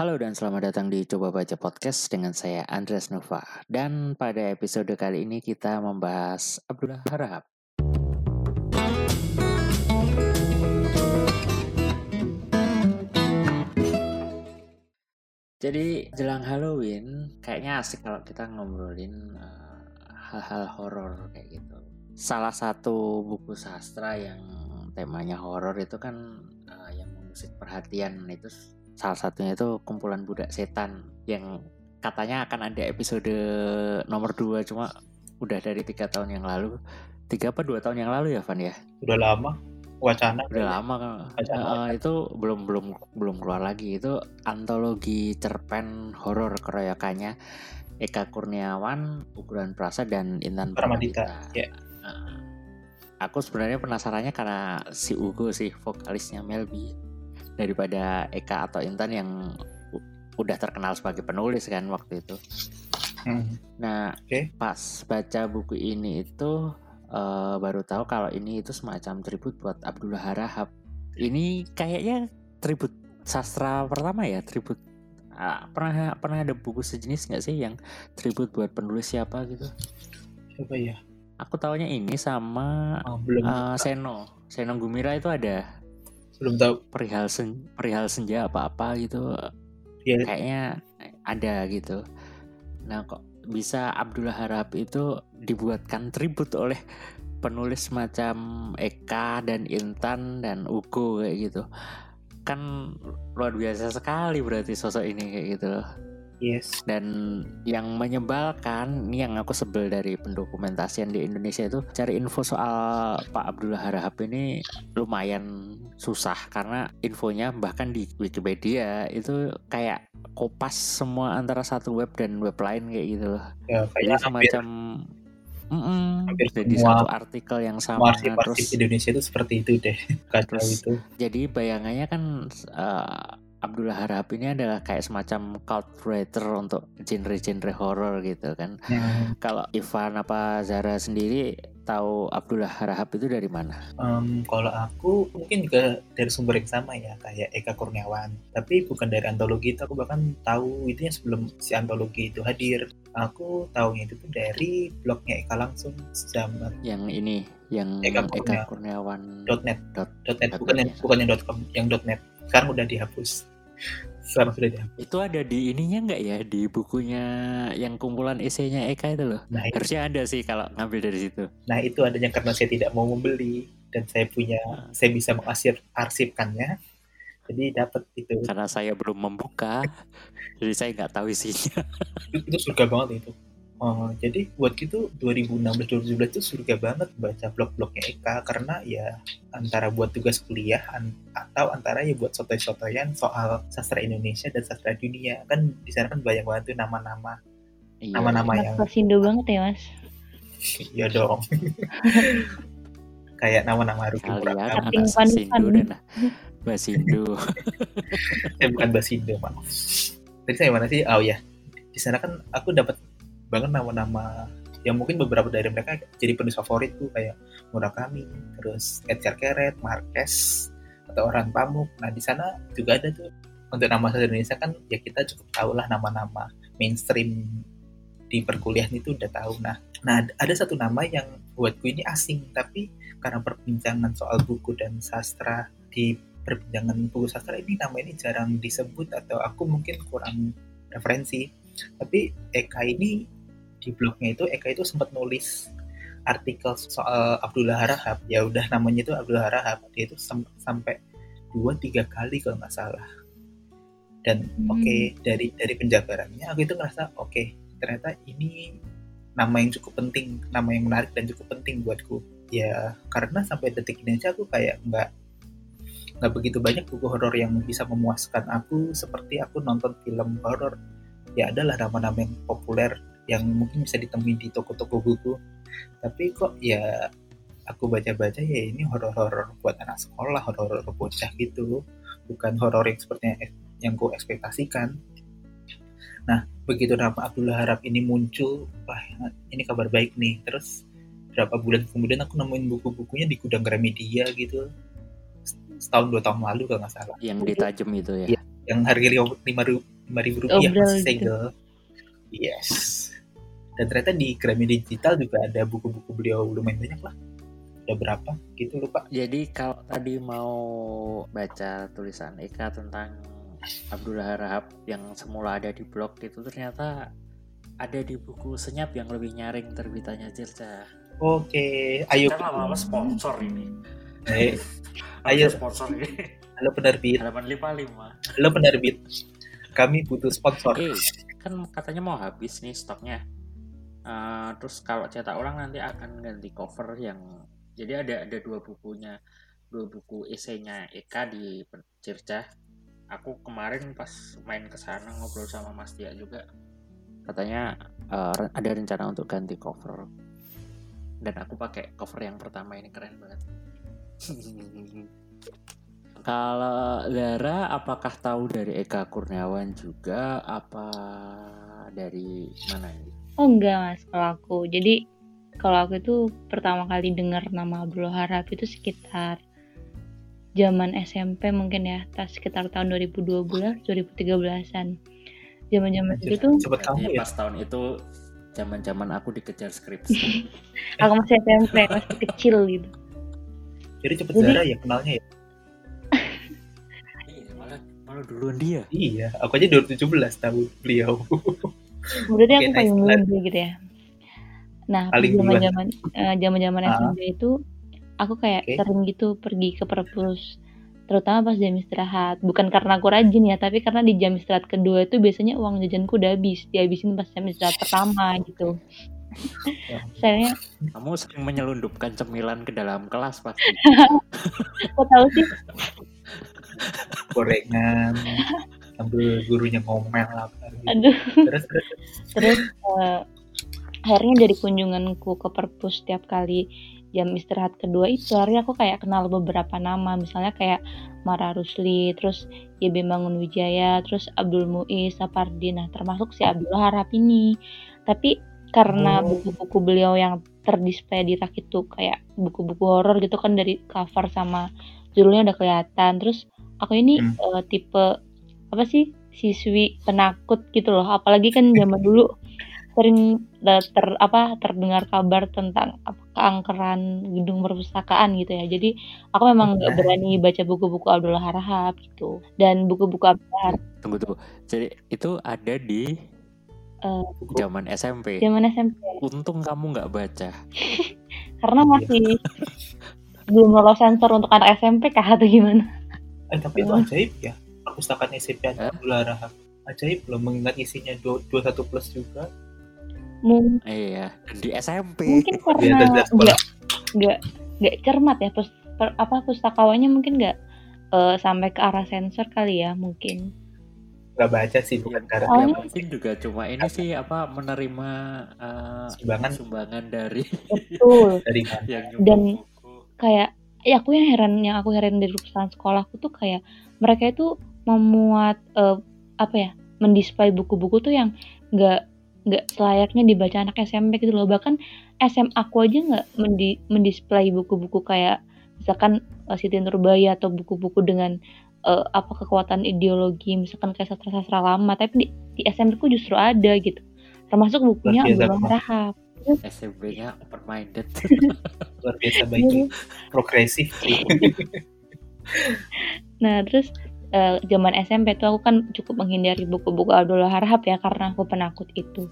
Halo dan selamat datang di Coba Baca Podcast dengan saya Andres Nova. Dan pada episode kali ini kita membahas Abdullah Harahap. Jadi jelang Halloween kayaknya asik kalau kita ngobrolin uh, hal-hal horor kayak gitu. Salah satu buku sastra yang temanya horor itu kan uh, yang mengusik perhatian itu salah satunya itu kumpulan budak setan yang katanya akan ada episode nomor 2 cuma udah dari tiga tahun yang lalu. Tiga apa dua tahun yang lalu ya Van ya? Udah lama. Wacana. Udah lama kan uh, itu belum belum belum keluar lagi. Itu antologi cerpen horor keroyokannya Eka Kurniawan Ukuran Prasa dan Intan Pramadita ya. Uh, aku sebenarnya penasarannya karena si Ugo sih vokalisnya Melby daripada Eka atau Intan yang udah terkenal sebagai penulis kan waktu itu. Hmm. Nah, okay. pas baca buku ini itu uh, baru tahu kalau ini itu semacam tribut buat Abdullah Harahap. Ini kayaknya tribut sastra pertama ya, tribut uh, pernah pernah ada buku sejenis nggak sih yang tribut buat penulis siapa gitu? Siapa ya? Aku tahunya ini sama oh, belum uh, Seno, Seno Gumira itu ada. Belum tahu. Perihal sen, perihal senja apa apa gitu. Ya. Kayaknya ada gitu. Nah kok bisa Abdullah Harap itu dibuatkan tribut oleh penulis macam Eka dan Intan dan Ugo kayak gitu kan luar biasa sekali berarti sosok ini kayak gitu loh Yes. Dan yang menyebalkan, ini yang aku sebel dari pendokumentasian di Indonesia itu cari info soal Pak Abdullah Harahap ini lumayan susah karena infonya bahkan di Wikipedia itu kayak kopas semua antara satu web dan web lain kayak gitu loh. Ya, Jadi semacam Mm -mm, jadi semua, satu artikel yang sama terus Indonesia itu seperti itu deh terus, itu. Jadi bayangannya kan uh, Abdullah Harahap ini adalah kayak semacam cult writer untuk genre-genre horror gitu kan. Hmm. Kalau Ivan apa Zara sendiri tahu Abdullah Harahap itu dari mana? Um, kalau aku mungkin juga dari sumber yang sama ya kayak Eka Kurniawan. Tapi bukan dari antologi itu aku bahkan tahu itu yang sebelum si antologi itu hadir. Aku tahunya itu tuh dari blognya Eka langsung zaman. Yang ini yang Eka Kurniawan. Eka .net. Dot, .net bukan yang bukan yang .com yang .net. Sekarang udah dihapus sekarang sudah dihapus. Itu ada di ininya nggak ya di bukunya yang kumpulan esainya Eka itu loh. Nah, harusnya ada sih kalau ngambil dari situ. Nah itu adanya karena saya tidak mau membeli dan saya punya, nah. saya bisa mengarsip arsipkannya. Jadi dapat itu. Karena saya belum membuka, jadi saya nggak tahu isinya. itu, itu surga banget itu. Oh, jadi buat gitu 2016-2017 itu surga banget baca blog-blognya Eka. Karena ya antara buat tugas kuliah an atau antara ya buat sotoy-sotoyan soal sastra Indonesia dan sastra dunia. Kan di sana kan banyak banget tuh nama-nama. Iya, nama-nama yang Basindo banget ya mas? Iya dong. Kayak nama-nama Ruki Murakami. Basindo dan Basindo eh bukan Basindo maaf tadi saya mana sih? Oh ya di sana kan aku dapat banget nama-nama yang mungkin beberapa dari mereka jadi penulis favorit tuh kayak Murakami, terus Edgar Keret, Marquez, atau orang Pamuk. Nah di sana juga ada tuh untuk nama sastra Indonesia kan ya kita cukup tahu lah nama-nama mainstream di perkuliahan itu udah tahu. Nah, nah ada satu nama yang buatku ini asing tapi karena perbincangan soal buku dan sastra di perbincangan buku sastra ini nama ini jarang disebut atau aku mungkin kurang referensi. Tapi Eka ini di blognya itu Eka itu sempat nulis artikel soal Abdullah Harahap ya udah namanya itu Abdullah Harahap dia itu sem sampai dua tiga kali kalau nggak salah. Dan hmm. oke okay, dari dari penjabarannya aku itu ngerasa oke okay, ternyata ini nama yang cukup penting nama yang menarik dan cukup penting buatku. Ya karena sampai detik ini aja aku kayak nggak nggak begitu banyak buku horor yang bisa memuaskan aku. Seperti aku nonton film horor ya adalah nama-nama yang populer yang mungkin bisa ditemui di toko-toko buku. Tapi kok ya aku baca-baca ya ini horor-horor buat anak sekolah horor-horor bocah gitu. Bukan horor yang seperti yang, yang gue ekspektasikan. Nah begitu nama Abdullah Harap ini muncul wah ini kabar baik nih. Terus berapa bulan kemudian aku nemuin buku-bukunya di gudang Gramedia gitu. Setahun dua tahun lalu kalau nggak salah. Yang ditajem itu ya, ya yang harga lima ribu rupiah oh, masih segel yes dan ternyata di Gramedia digital juga ada buku-buku beliau lumayan banyak lah. Ada berapa? Gitu lupa. Jadi kalau tadi mau baca tulisan Eka tentang Abdullah Rahab yang semula ada di blog itu ternyata ada di buku senyap yang lebih nyaring terbitannya Jirca oke ayo. Kita lama sponsor ini. Eh, ayo. sponsor ini. Halo penerbit. Halaman lima. Halo penerbit. Kami butuh sponsor. Eh, kan katanya mau habis nih stoknya Uh, terus kalau cetak ulang nanti akan ganti cover yang jadi ada ada dua bukunya. Dua buku esainya Eka di Circa aku kemarin pas main ke sana ngobrol sama Mas Tia juga. Katanya uh, ada rencana untuk ganti cover. Dan aku pakai cover yang pertama ini keren banget. Kalau Lara apakah tahu dari Eka Kurniawan juga? Apa dari mana ini Oh enggak mas, kalau aku. Jadi kalau aku itu pertama kali dengar nama Abdul Harap itu sekitar zaman SMP mungkin ya, tas sekitar tahun 2012, 2013-an. Zaman-zaman itu tuh Cepet kamu ya? Pas tahun itu zaman-zaman aku dikejar skripsi. aku masih SMP, masih kecil gitu. Jadi cepet Jadi, Zara ya kenalnya ya? iya, malah, malah duluan dia. Iya, aku aja 2017 tahu beliau. Berarti aku paling muda gitu ya. Nah, zaman zaman zaman zaman uh, SMP itu aku kayak okay. sering gitu pergi ke perpus terutama pas jam istirahat. Bukan karena aku rajin ya tapi karena di jam istirahat kedua itu biasanya uang jajanku udah habis dihabisin pas jam istirahat pertama gitu. Saya kamu sering menyelundupkan cemilan ke dalam kelas pasti. Kok tahu sih? Gorengan sambil gurunya ngomel apa gitu. Aduh. Terus terus, terus uh, akhirnya dari kunjunganku ke perpus setiap kali jam istirahat kedua itu akhirnya aku kayak kenal beberapa nama misalnya kayak Mara Rusli terus YB Bangun Wijaya terus Abdul Muiz Sapardi nah termasuk si Abdul Harap ini tapi karena oh. buku-buku oh. beliau yang terdisplay di rak itu kayak buku-buku horor gitu kan dari cover sama judulnya udah kelihatan terus aku ini hmm. uh, tipe apa sih siswi penakut gitu loh. Apalagi kan zaman dulu sering ter apa terdengar kabar tentang apa keangkeran gedung perpustakaan gitu ya. Jadi aku memang nggak berani baca buku-buku Abdul Harahap gitu. Dan buku-buku Abdul Harahap tunggu tunggu jadi itu ada di uh, zaman SMP zaman SMP untung kamu nggak baca. Karena masih belum lolos sensor untuk anak SMP kah atau gimana? Eh tapi itu ajaib ya perpustakaan SMP eh? Abdul Rahab ajaib belum mengingat isinya 21 plus juga. Mungkin iya di SMP mungkin karena nggak nggak nggak cermat ya pus, per, apa pustakawannya mungkin nggak uh, sampai ke arah sensor kali ya mungkin. Nggak baca sih bukan karena oh, ya, mungkin juga cuma ini sih apa menerima uh, sumbangan. sumbangan dari betul. Dari yang dan kayak ya aku yang heran yang aku heran dari perusahaan sekolahku tuh kayak mereka itu memuat uh, apa ya mendisplay buku-buku tuh yang nggak nggak selayaknya dibaca anak SMP gitu loh. Bahkan SM aku aja nggak mendi mendisplay buku-buku kayak misalkan uh, Siti Nurbaya atau buku-buku dengan uh, apa kekuatan ideologi misalkan kayak sastra-sastra lama. Tapi di, di SMP ku justru ada gitu. Termasuk bukunya Abdul Rahab. SMP-nya open minded luar biasa baik progresif. Nah terus uh, zaman SMP tuh aku kan cukup menghindari buku-buku Abdul Harhab ya karena aku penakut itu.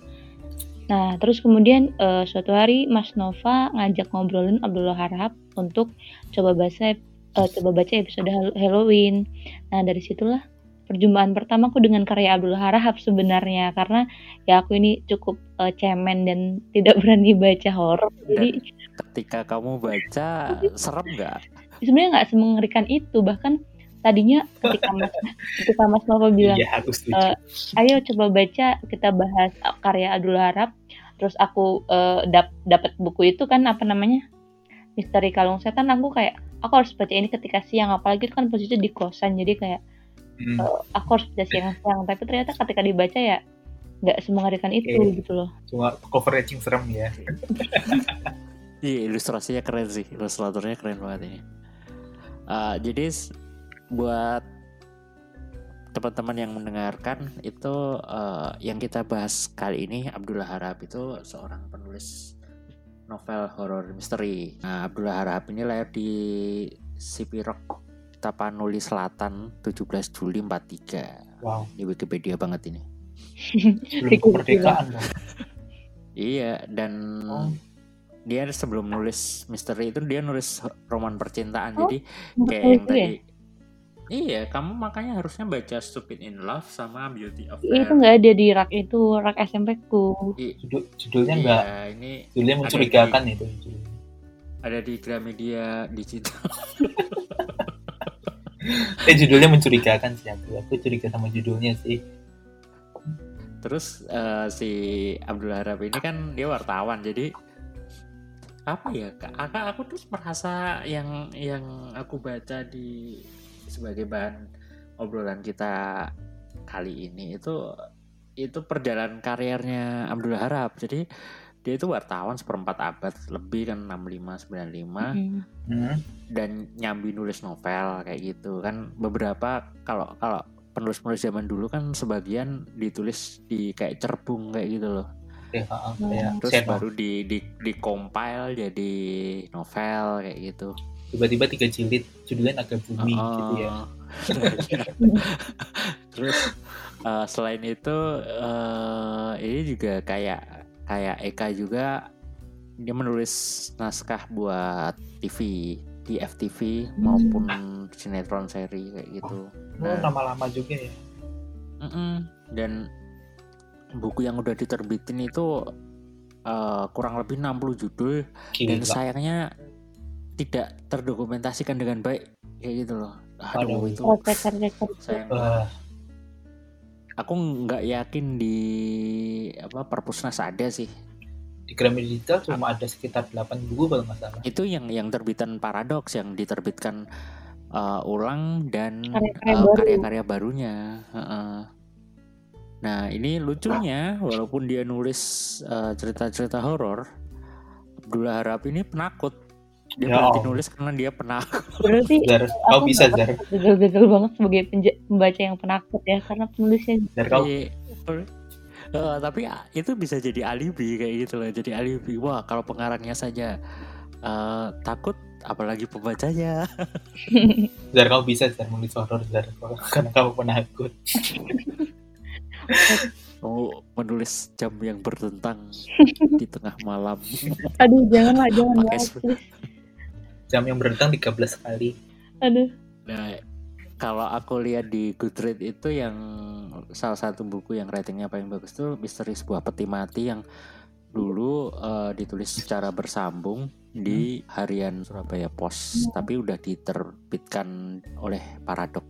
Nah, terus kemudian uh, suatu hari Mas Nova ngajak ngobrolin Abdullah Harhab untuk coba baca uh, coba baca episode Halloween. Nah, dari situlah perjumpaan pertamaku dengan karya Abdullah Harhab sebenarnya karena ya aku ini cukup uh, cemen dan tidak berani baca horor. Jadi ketika kamu baca serem nggak? Sebenarnya nggak semengerikan itu bahkan tadinya ketika Mas ketika Mas Nova bilang ya, uh, ayo coba baca kita bahas karya Abdul Harap. Terus aku uh, dap dapat buku itu kan apa namanya Misteri Kalung Setan aku kayak aku harus baca ini ketika siang apalagi itu kan posisi di kosan jadi kayak hmm. uh, aku harus baca siang-siang. Tapi ternyata ketika dibaca ya nggak semengerikan itu okay. gitu loh. Cuma cover yang serem ya. Iya ilustrasinya keren sih ilustratornya keren banget ini. Uh, jadi buat teman-teman yang mendengarkan itu eh, yang kita bahas kali ini Abdullah Harahap itu seorang penulis novel horor misteri. Nah, Abdullah Harahap ini lahir di Sipirok, Tapanuli Selatan 17 Juli 43. Wow, Di Wikipedia banget ini. belum kemerdekaan. Iya, dan Oh. dia sebelum nulis misteri itu dia nulis roman percintaan. Oh, Jadi kayak yang itu ya? Iya, kamu makanya harusnya baca Stupid in Love sama Beauty of Itu Fear. nggak ada di rak itu rak SMP ku. I- Judul, judulnya iya, enggak, ini judulnya mencurigakan itu. judulnya. ada di Gramedia digital. Eh judulnya mencurigakan sih aku. Aku curiga sama judulnya sih. Terus eh, si Abdul Harap ini kan dia wartawan, jadi apa ya? Kak, aku, aku tuh merasa yang yang aku baca di sebagai bahan obrolan kita kali ini itu itu perjalanan karirnya Abdul Harap. Jadi dia itu wartawan seperempat abad lebih kan 65 95 Hmm. Hmm. dan nyambi nulis novel kayak gitu kan beberapa kalau kalau penulis-penulis zaman dulu kan sebagian ditulis di kayak cerbung kayak gitu loh Ya, ha, Hmm. kayak terus Seno. baru di di di compile jadi novel kayak gitu tiba-tiba tiga jilid judulnya naga bumi Oh, gitu ya. terus eh, selain itu eh, ini juga kayak kayak Eka juga dia menulis naskah buat TV di FTV maupun sinetron seri kayak gitu. Oh, Nah, nama-lama juga ya. mm-mm. dan buku yang udah diterbitin itu eh, kurang lebih 60 judul dan Gila. sayangnya tidak terdokumentasikan dengan baik kayak gitu loh. Aduh Aduh. itu aku nggak yakin di apa perpusnas ada sih di Gramedia cuma ada sekitar 8 buku kalau nggak salah. itu yang yang terbitan paradoks yang diterbitkan uh, ulang dan Karya-karya uh, baru. barunya Heeh. nah ini lucunya walaupun dia nulis uh, cerita-cerita horor Abdullah Harap ini penakut dia Ya berhenti nulis karena dia penakut Berarti Zar, kau bisa Zar. gagal-gagal banget sebagai penja- pembaca yang penakut ya karena penulisnya Zar kau. Eh, tapi ah, itu bisa jadi alibi kayak gitu loh jadi alibi wah kalau pengarangnya saja eh, takut apalagi pembacanya Zar kau bisa Zar menulis horor Zar Kau- karena kamu penakut. mau menulis jam yang bertentang di tengah malam aduh janganlah jangan Pakai. Jam yang bertentang 13 kali. aduh nah kalau aku lihat di Goodreads itu yang salah satu buku yang ratingnya paling bagus tuh misteri sebuah peti mati yang dulu eh, ditulis secara bersambung di harian Surabaya Post tapi udah diterbitkan oleh Paradox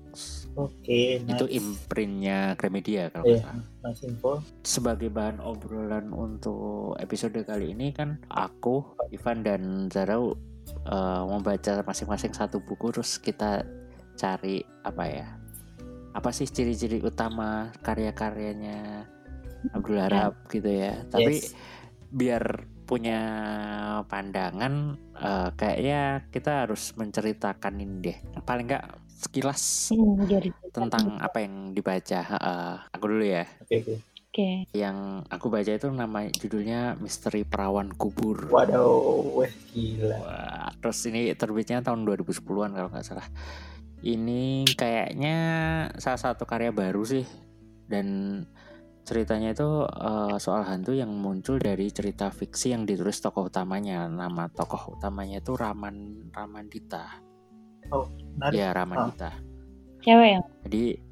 Oke, itu nice. imprintnya Gramedia kalau Iya. nggak salah. Nice info. Sebagai bahan obrolan untuk episode kali ini kan aku, Ivan dan Zarau eh, membaca masing-masing satu buku terus kita cari apa ya? Apa sih ciri-ciri utama karya-karyanya Abdul Harap gitu ya. Tapi Yes. biar punya pandangan eh, kayaknya kita harus menceritakan ini deh. Paling nggak sekilas hmm, tentang apa yang dibaca. Heeh. aku dulu ya. Oke, oke. oke Yang aku baca itu nama judulnya Misteri Perawan Kubur. Waduh, weh gila. Wah, terus ini terbitnya tahun 2010-an kalau nggak salah. Ini kayaknya salah satu karya baru sih dan ceritanya itu eh, soal hantu yang muncul dari cerita fiksi yang ditulis tokoh utamanya. Nama tokoh utamanya itu Raman Ramandita. Menarik. Ya Ramandita. cewek yang Jadi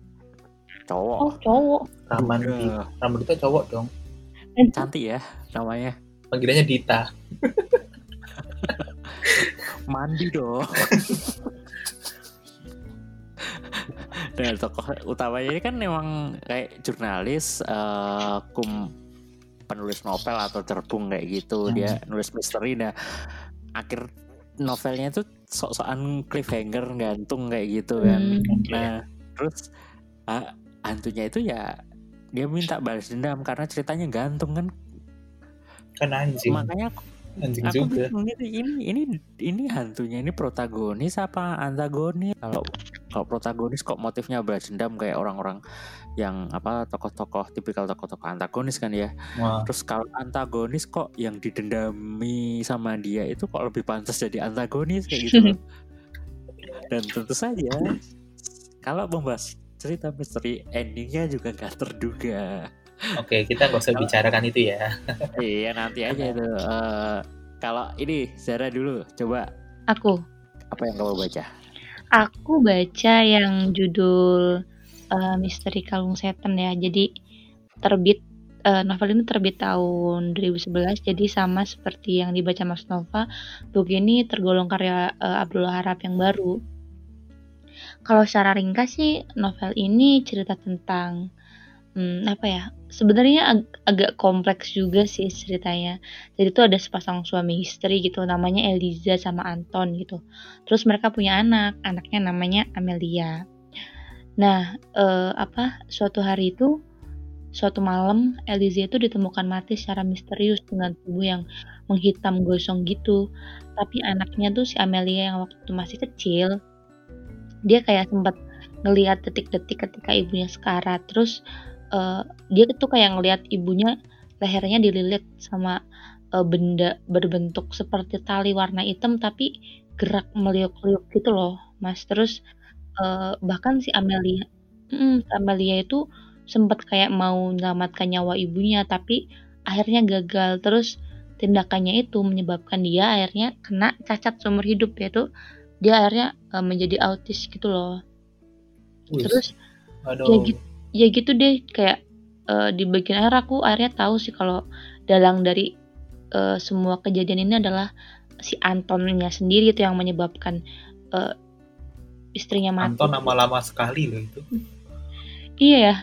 cowok. oh cowok Raman Udah. di Raman itu cowok dong. cantik ya namanya. Panggilannya Dita. mandi dong dan tokoh utamanya ini kan memang kayak jurnalis eh, kum penulis novel atau cerbung kayak gitu Hmm. dia nulis misteri nah akhir novelnya tuh sok-sokan cliffhanger gantung kayak gitu kan Hmm, nah terus ah, hantunya itu ya dia minta balas dendam karena ceritanya gantung kan. Kan anjing. makanya Anjing aku juga. bingung ini, ini ini ini hantunya ini protagonis apa antagonis? Kalau kalau protagonis kok motifnya balas dendam kayak orang-orang yang apa tokoh-tokoh tipikal tokoh-tokoh antagonis kan ya. Wah, terus kalau antagonis kok yang didendami sama dia itu kok lebih pantas jadi antagonis kayak gitu dan tentu saja kalau membahas cerita misteri endingnya juga gak terduga oke kita nggak usah bicarakan itu ya. iya nanti aja itu Eh, kalau ini Zara dulu coba Aku apa yang kamu baca Aku baca yang judul eh, Misteri Kalung Setan ya. Jadi terbit eh, novel ini terbit tahun 2011. Jadi sama seperti yang dibaca Mas Nova, buku ini tergolong karya eh, Abdullah Harap yang baru. Kalau secara ringkas sih novel ini cerita tentang hmm, apa ya? Sebenarnya ag- agak kompleks juga sih ceritanya. Jadi tuh ada sepasang suami istri gitu, namanya Eliza sama Anton gitu. Terus mereka punya anak, anaknya namanya Amelia. Nah, eh, apa? Suatu hari itu, suatu malam, Eliza itu ditemukan mati secara misterius dengan tubuh yang menghitam gosong gitu. Tapi anaknya tuh si Amelia yang waktu itu masih kecil, dia kayak sempat ngelihat detik-detik ketika ibunya sekarat. Terus eh, dia tuh kayak ngelihat ibunya lehernya dililit sama eh, benda berbentuk seperti tali warna hitam tapi gerak meliuk-liuk gitu loh, Mas. Terus eh, bahkan si Amelia, mm, si Amelia itu sempat kayak mau menyelamatkan nyawa ibunya, tapi akhirnya gagal. Terus tindakannya itu menyebabkan dia akhirnya kena cacat seumur hidup yaitu dia akhirnya eh, menjadi autis gitu loh. Wih, Terus aduh. ya gitu, ya gitu deh kayak eh, di bagian akhir aku akhirnya tahu sih kalau dalang dari eh, semua kejadian ini adalah si Antonnya sendiri itu yang menyebabkan eh, istrinya mati. Anton nama lama sekali loh itu. Iya ya,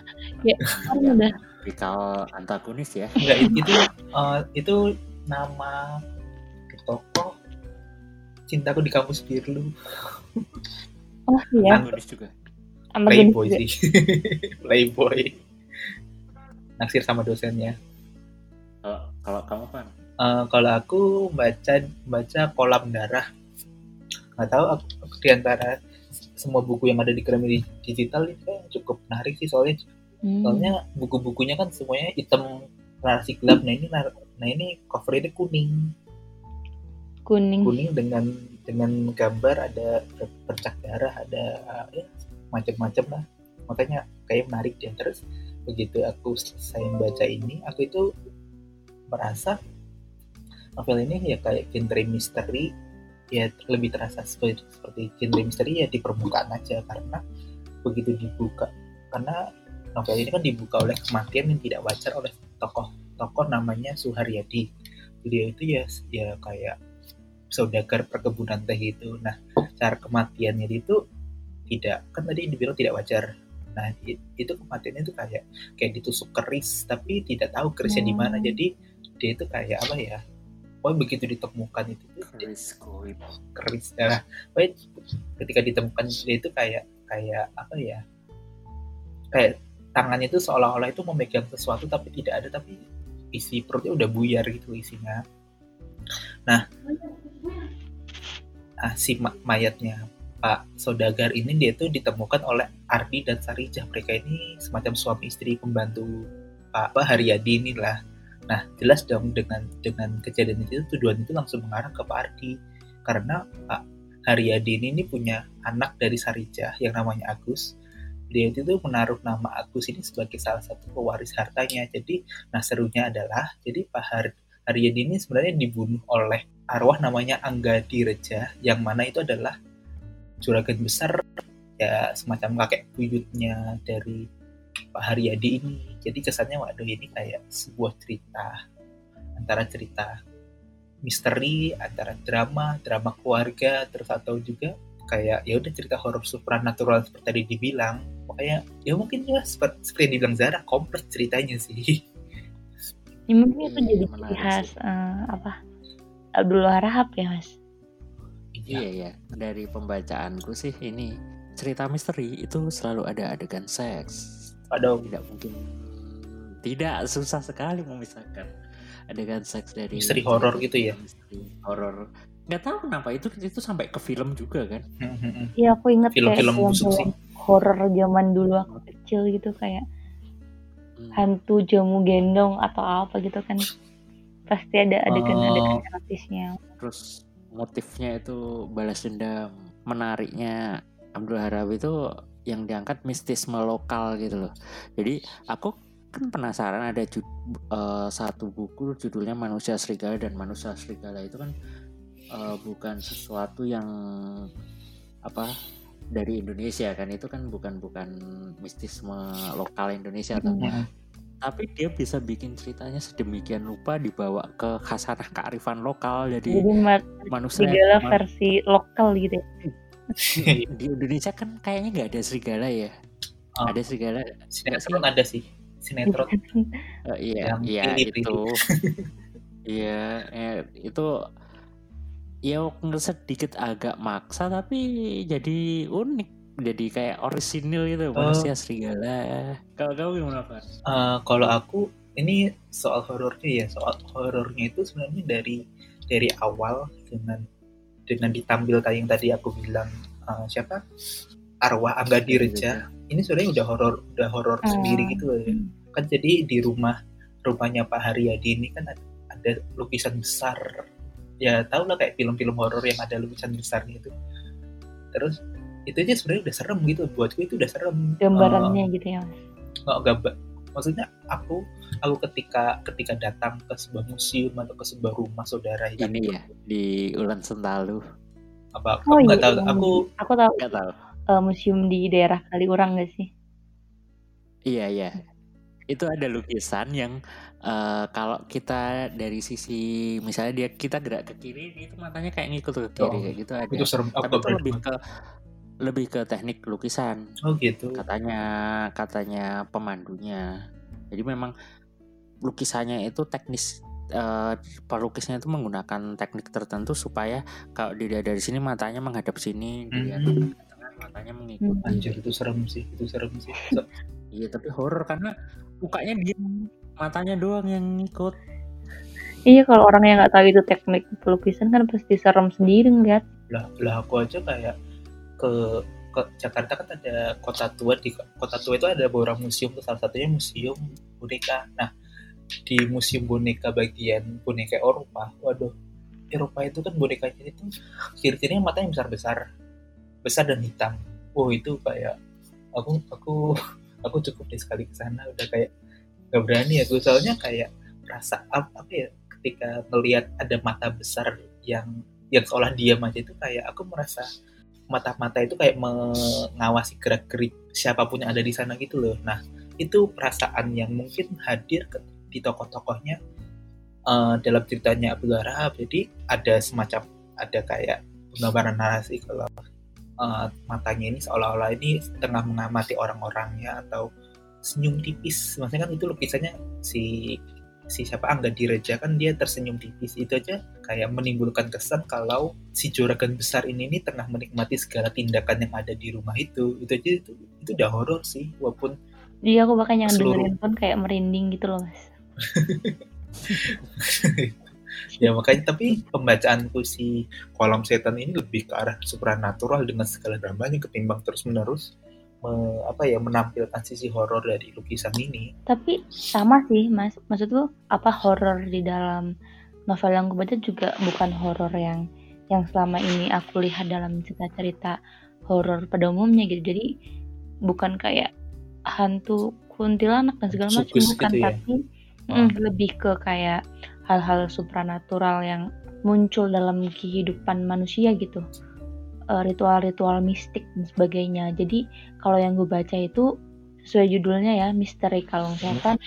ya kan Ya. udah tipikal antagonis ya Enggak itu eh, itu nama tokoh cintaku di kampus biru oh iya, antagonis juga. Playboy juga. sih. Playboy. Naksir sama dosennya. Kalau kalau kamu kan Eh, kalau aku baca baca kolam darah. Nggak tahu aku, aku di antara semua buku yang ada di Gramedia digital itu cukup menarik sih soalnya. Hmm. soalnya buku-bukunya kan semuanya hitam narasi gelap. Nah ini nah ini covernya kuning kuning. kuning dengan dengan gambar ada bercak darah ada ya, macam-macam lah. Makanya kayak menarik dia terus begitu aku selesai membaca ini aku itu merasa novel ini ya kayak genre misteri. Ya lebih terasa seperti seperti genre misteri ya di permukaan aja. Karena begitu dibuka karena novel ini kan dibuka oleh kematian yang tidak wajar oleh tokoh tokoh namanya Suharyadi. Dia itu ya ya kayak saudagar perkebunan teh itu. Nah, cara kematiannya itu tidak kan tadi dibilang tidak wajar. Nah, itu kematiannya itu kayak kayak ditusuk keris tapi tidak tahu kerisnya di mana. Hmm. Jadi dia itu kayak apa ya? Oh begitu ditemukan itu Chris Goib keris nah, pokoknya ketika ditemukan dia itu kayak kayak apa ya? Kayak tangannya itu seolah-olah itu memegang sesuatu tapi tidak ada tapi isi perutnya udah buyar gitu isinya. Ah, si ma- mayatnya Pak Saudagar ini dia tuh ditemukan oleh Ardi dan Sarijah. Mereka ini semacam suami istri pembantu Pak Haryadi inilah. Nah, jelas dong dengan dengan kejadian itu tuduhan itu langsung mengarah ke Pak Ardi karena Pak Haryadi ini, ini punya anak dari Sarijah yang namanya Agus. Dia itu menaruh nama Agus ini sebagai salah satu pewaris hartanya. Jadi, nah serunya adalah jadi Pak Har- Haryadi ini sebenarnya dibunuh oleh arwah namanya Angga Direja yang mana itu adalah juragan besar ya semacam kakek buyutnya dari Pak Haryadi ini. Jadi kesannya waduh ini kayak sebuah cerita antara cerita misteri antara drama drama keluarga terus atau juga kayak ya udah cerita horor supranatural seperti tadi dibilang. Makanya ya mungkin ya seperti, seperti yang dibilang Zara kompleks ceritanya sih. Ya, mungkin itu Iya, jadi ciri khas eh, apa Abdullah Rahab ya mas. Iya ya, dari pembacaanku sih ini cerita misteri itu selalu ada adegan seks. Aduh, Tidak mungkin tidak susah sekali memisahkan adegan seks dari Misteri horor gitu ya? Misteri horor nggak tahu kenapa itu itu sampai ke film juga kan Iya aku inget kayak Film-film busuk sih. film horor zaman dulu aku kecil gitu kayak Hmm. hantu jamu gendong atau apa gitu kan pasti ada adegan-adegan Oh. erotisnya. terus motifnya itu balas dendam menariknya Abdul Harawi itu yang diangkat mistisme lokal gitu loh jadi aku kan penasaran ada ju- eh, satu buku judulnya Manusia Serigala dan Manusia Serigala itu kan eh, bukan sesuatu yang apa dari Indonesia kan itu kan bukan bukan mistisme lokal Indonesia atau Hmm. Tapi dia bisa bikin ceritanya sedemikian rupa dibawa ke khasanah kearifan lokal jadi Jadi ma- manusia serigala ma- versi lokal gitu ya. di Indonesia kan kayaknya nggak ada serigala ya. Oh. ada serigala. Sinetron ada sih. Sinetron. Eh, iya iya itu. Iya eh, itu ya sedikit agak maksa tapi jadi unik jadi kayak orisinil gitu Oh. manusia serigala. Kalau kamu gimana Pak? Eh, kalau aku ini soal horornya ya soal horornya itu sebenarnya dari dari awal dengan dengan ditampil tadi yang tadi aku bilang eh, siapa? Arwah Angga Dirja ini sebenarnya udah horor udah horor Hmm. sendiri gitu loh ya. Kan jadi di rumah rumahnya Pak Haryadi ini kan ada, ada lukisan besar. Ya tau lah kayak film-film horor yang ada lukisan besarnya itu. Terus itu aja sebenarnya udah serem gitu buatku itu udah serem Eh, Gambarannya gitu ya. Mas. nggak gambar maksudnya aku aku ketika ketika datang ke sebuah museum atau ke sebuah rumah saudara ini ya di Ulan Sentalu apa Oh aku nggak iya, tahu iya. aku Aku tahu nggak tahu eh, museum di daerah Kaliurang gak sih? Iya iya. Itu ada lukisan yang eh, kalau kita dari sisi misalnya dia kita gerak ke kiri itu matanya kayak ngikut ke kiri Oh, kayak gitu ada. itu serem aku Tapi itu lebih ke lebih ke teknik lukisan oh gitu katanya katanya pemandunya. Jadi memang lukisannya itu teknis eh, pelukisnya itu menggunakan teknik tertentu supaya kalau dilihat dari sini matanya menghadap sini, dilihat Hmm. tengah matanya mengikuti. anjir itu serem sih itu serem sih So- Iya tapi horor karena mukanya dia matanya doang yang ngikut. Iya kalau orang yang nggak tahu itu teknik pelukisan kan pasti serem sendiri ngeliat. lah lah aku aja kayak ke ke Jakarta kan ada kota tua di kota tua itu ada beberapa museum salah satunya museum boneka. Nah di museum boneka bagian boneka Eropa waduh Eropa itu kan bonekanya itu ciri-cirinya matanya besar besar besar dan hitam. Wow itu kayak aku aku aku cukup deh sekali ke sana udah kayak gak berani ya soalnya kayak rasa apa ya ketika melihat ada mata besar yang yang seolah diam aja itu kayak aku merasa mata-mata itu kayak mengawasi gerak-gerik siapa pun yang ada di sana gitu loh. Nah, itu perasaan yang mungkin hadir ke, di tokoh-tokohnya eh, dalam ceritanya Abdul Rahab. Jadi ada semacam ada kayak penggambaran narasi kalau eh, matanya ini seolah-olah ini tengah mengamati orang-orangnya atau senyum tipis. Maksudnya kan itu lukisannya si si siapa Angga Direja kan dia tersenyum tipis. Itu aja kayak menimbulkan kesan kalau si juragan besar ini nih tengah menikmati segala tindakan yang ada di rumah itu. Itu aja itu, itu udah horor sih walaupun Jadi aku bahkan yang Seluruh- dengerin pun kayak merinding gitu loh mas. ya makanya tapi pembacaanku si kolam setan ini lebih ke arah supranatural dengan segala dramanya ketimbang terus menerus apa ya menampilkan sisi horor dari lukisan ini Tapi sama sih mas. Maksudku apa horor di dalam novel yang aku baca juga bukan horor yang yang selama ini aku lihat dalam cerita-cerita horor pada umumnya gitu. Jadi bukan kayak hantu kuntilanak dan segala macam bukan gitu ya? tapi Oh. mm, lebih ke kayak hal-hal supranatural yang muncul dalam kehidupan manusia gitu ritual-ritual mistik dan sebagainya jadi kalau yang gue baca itu sesuai judulnya ya misteri kalung setan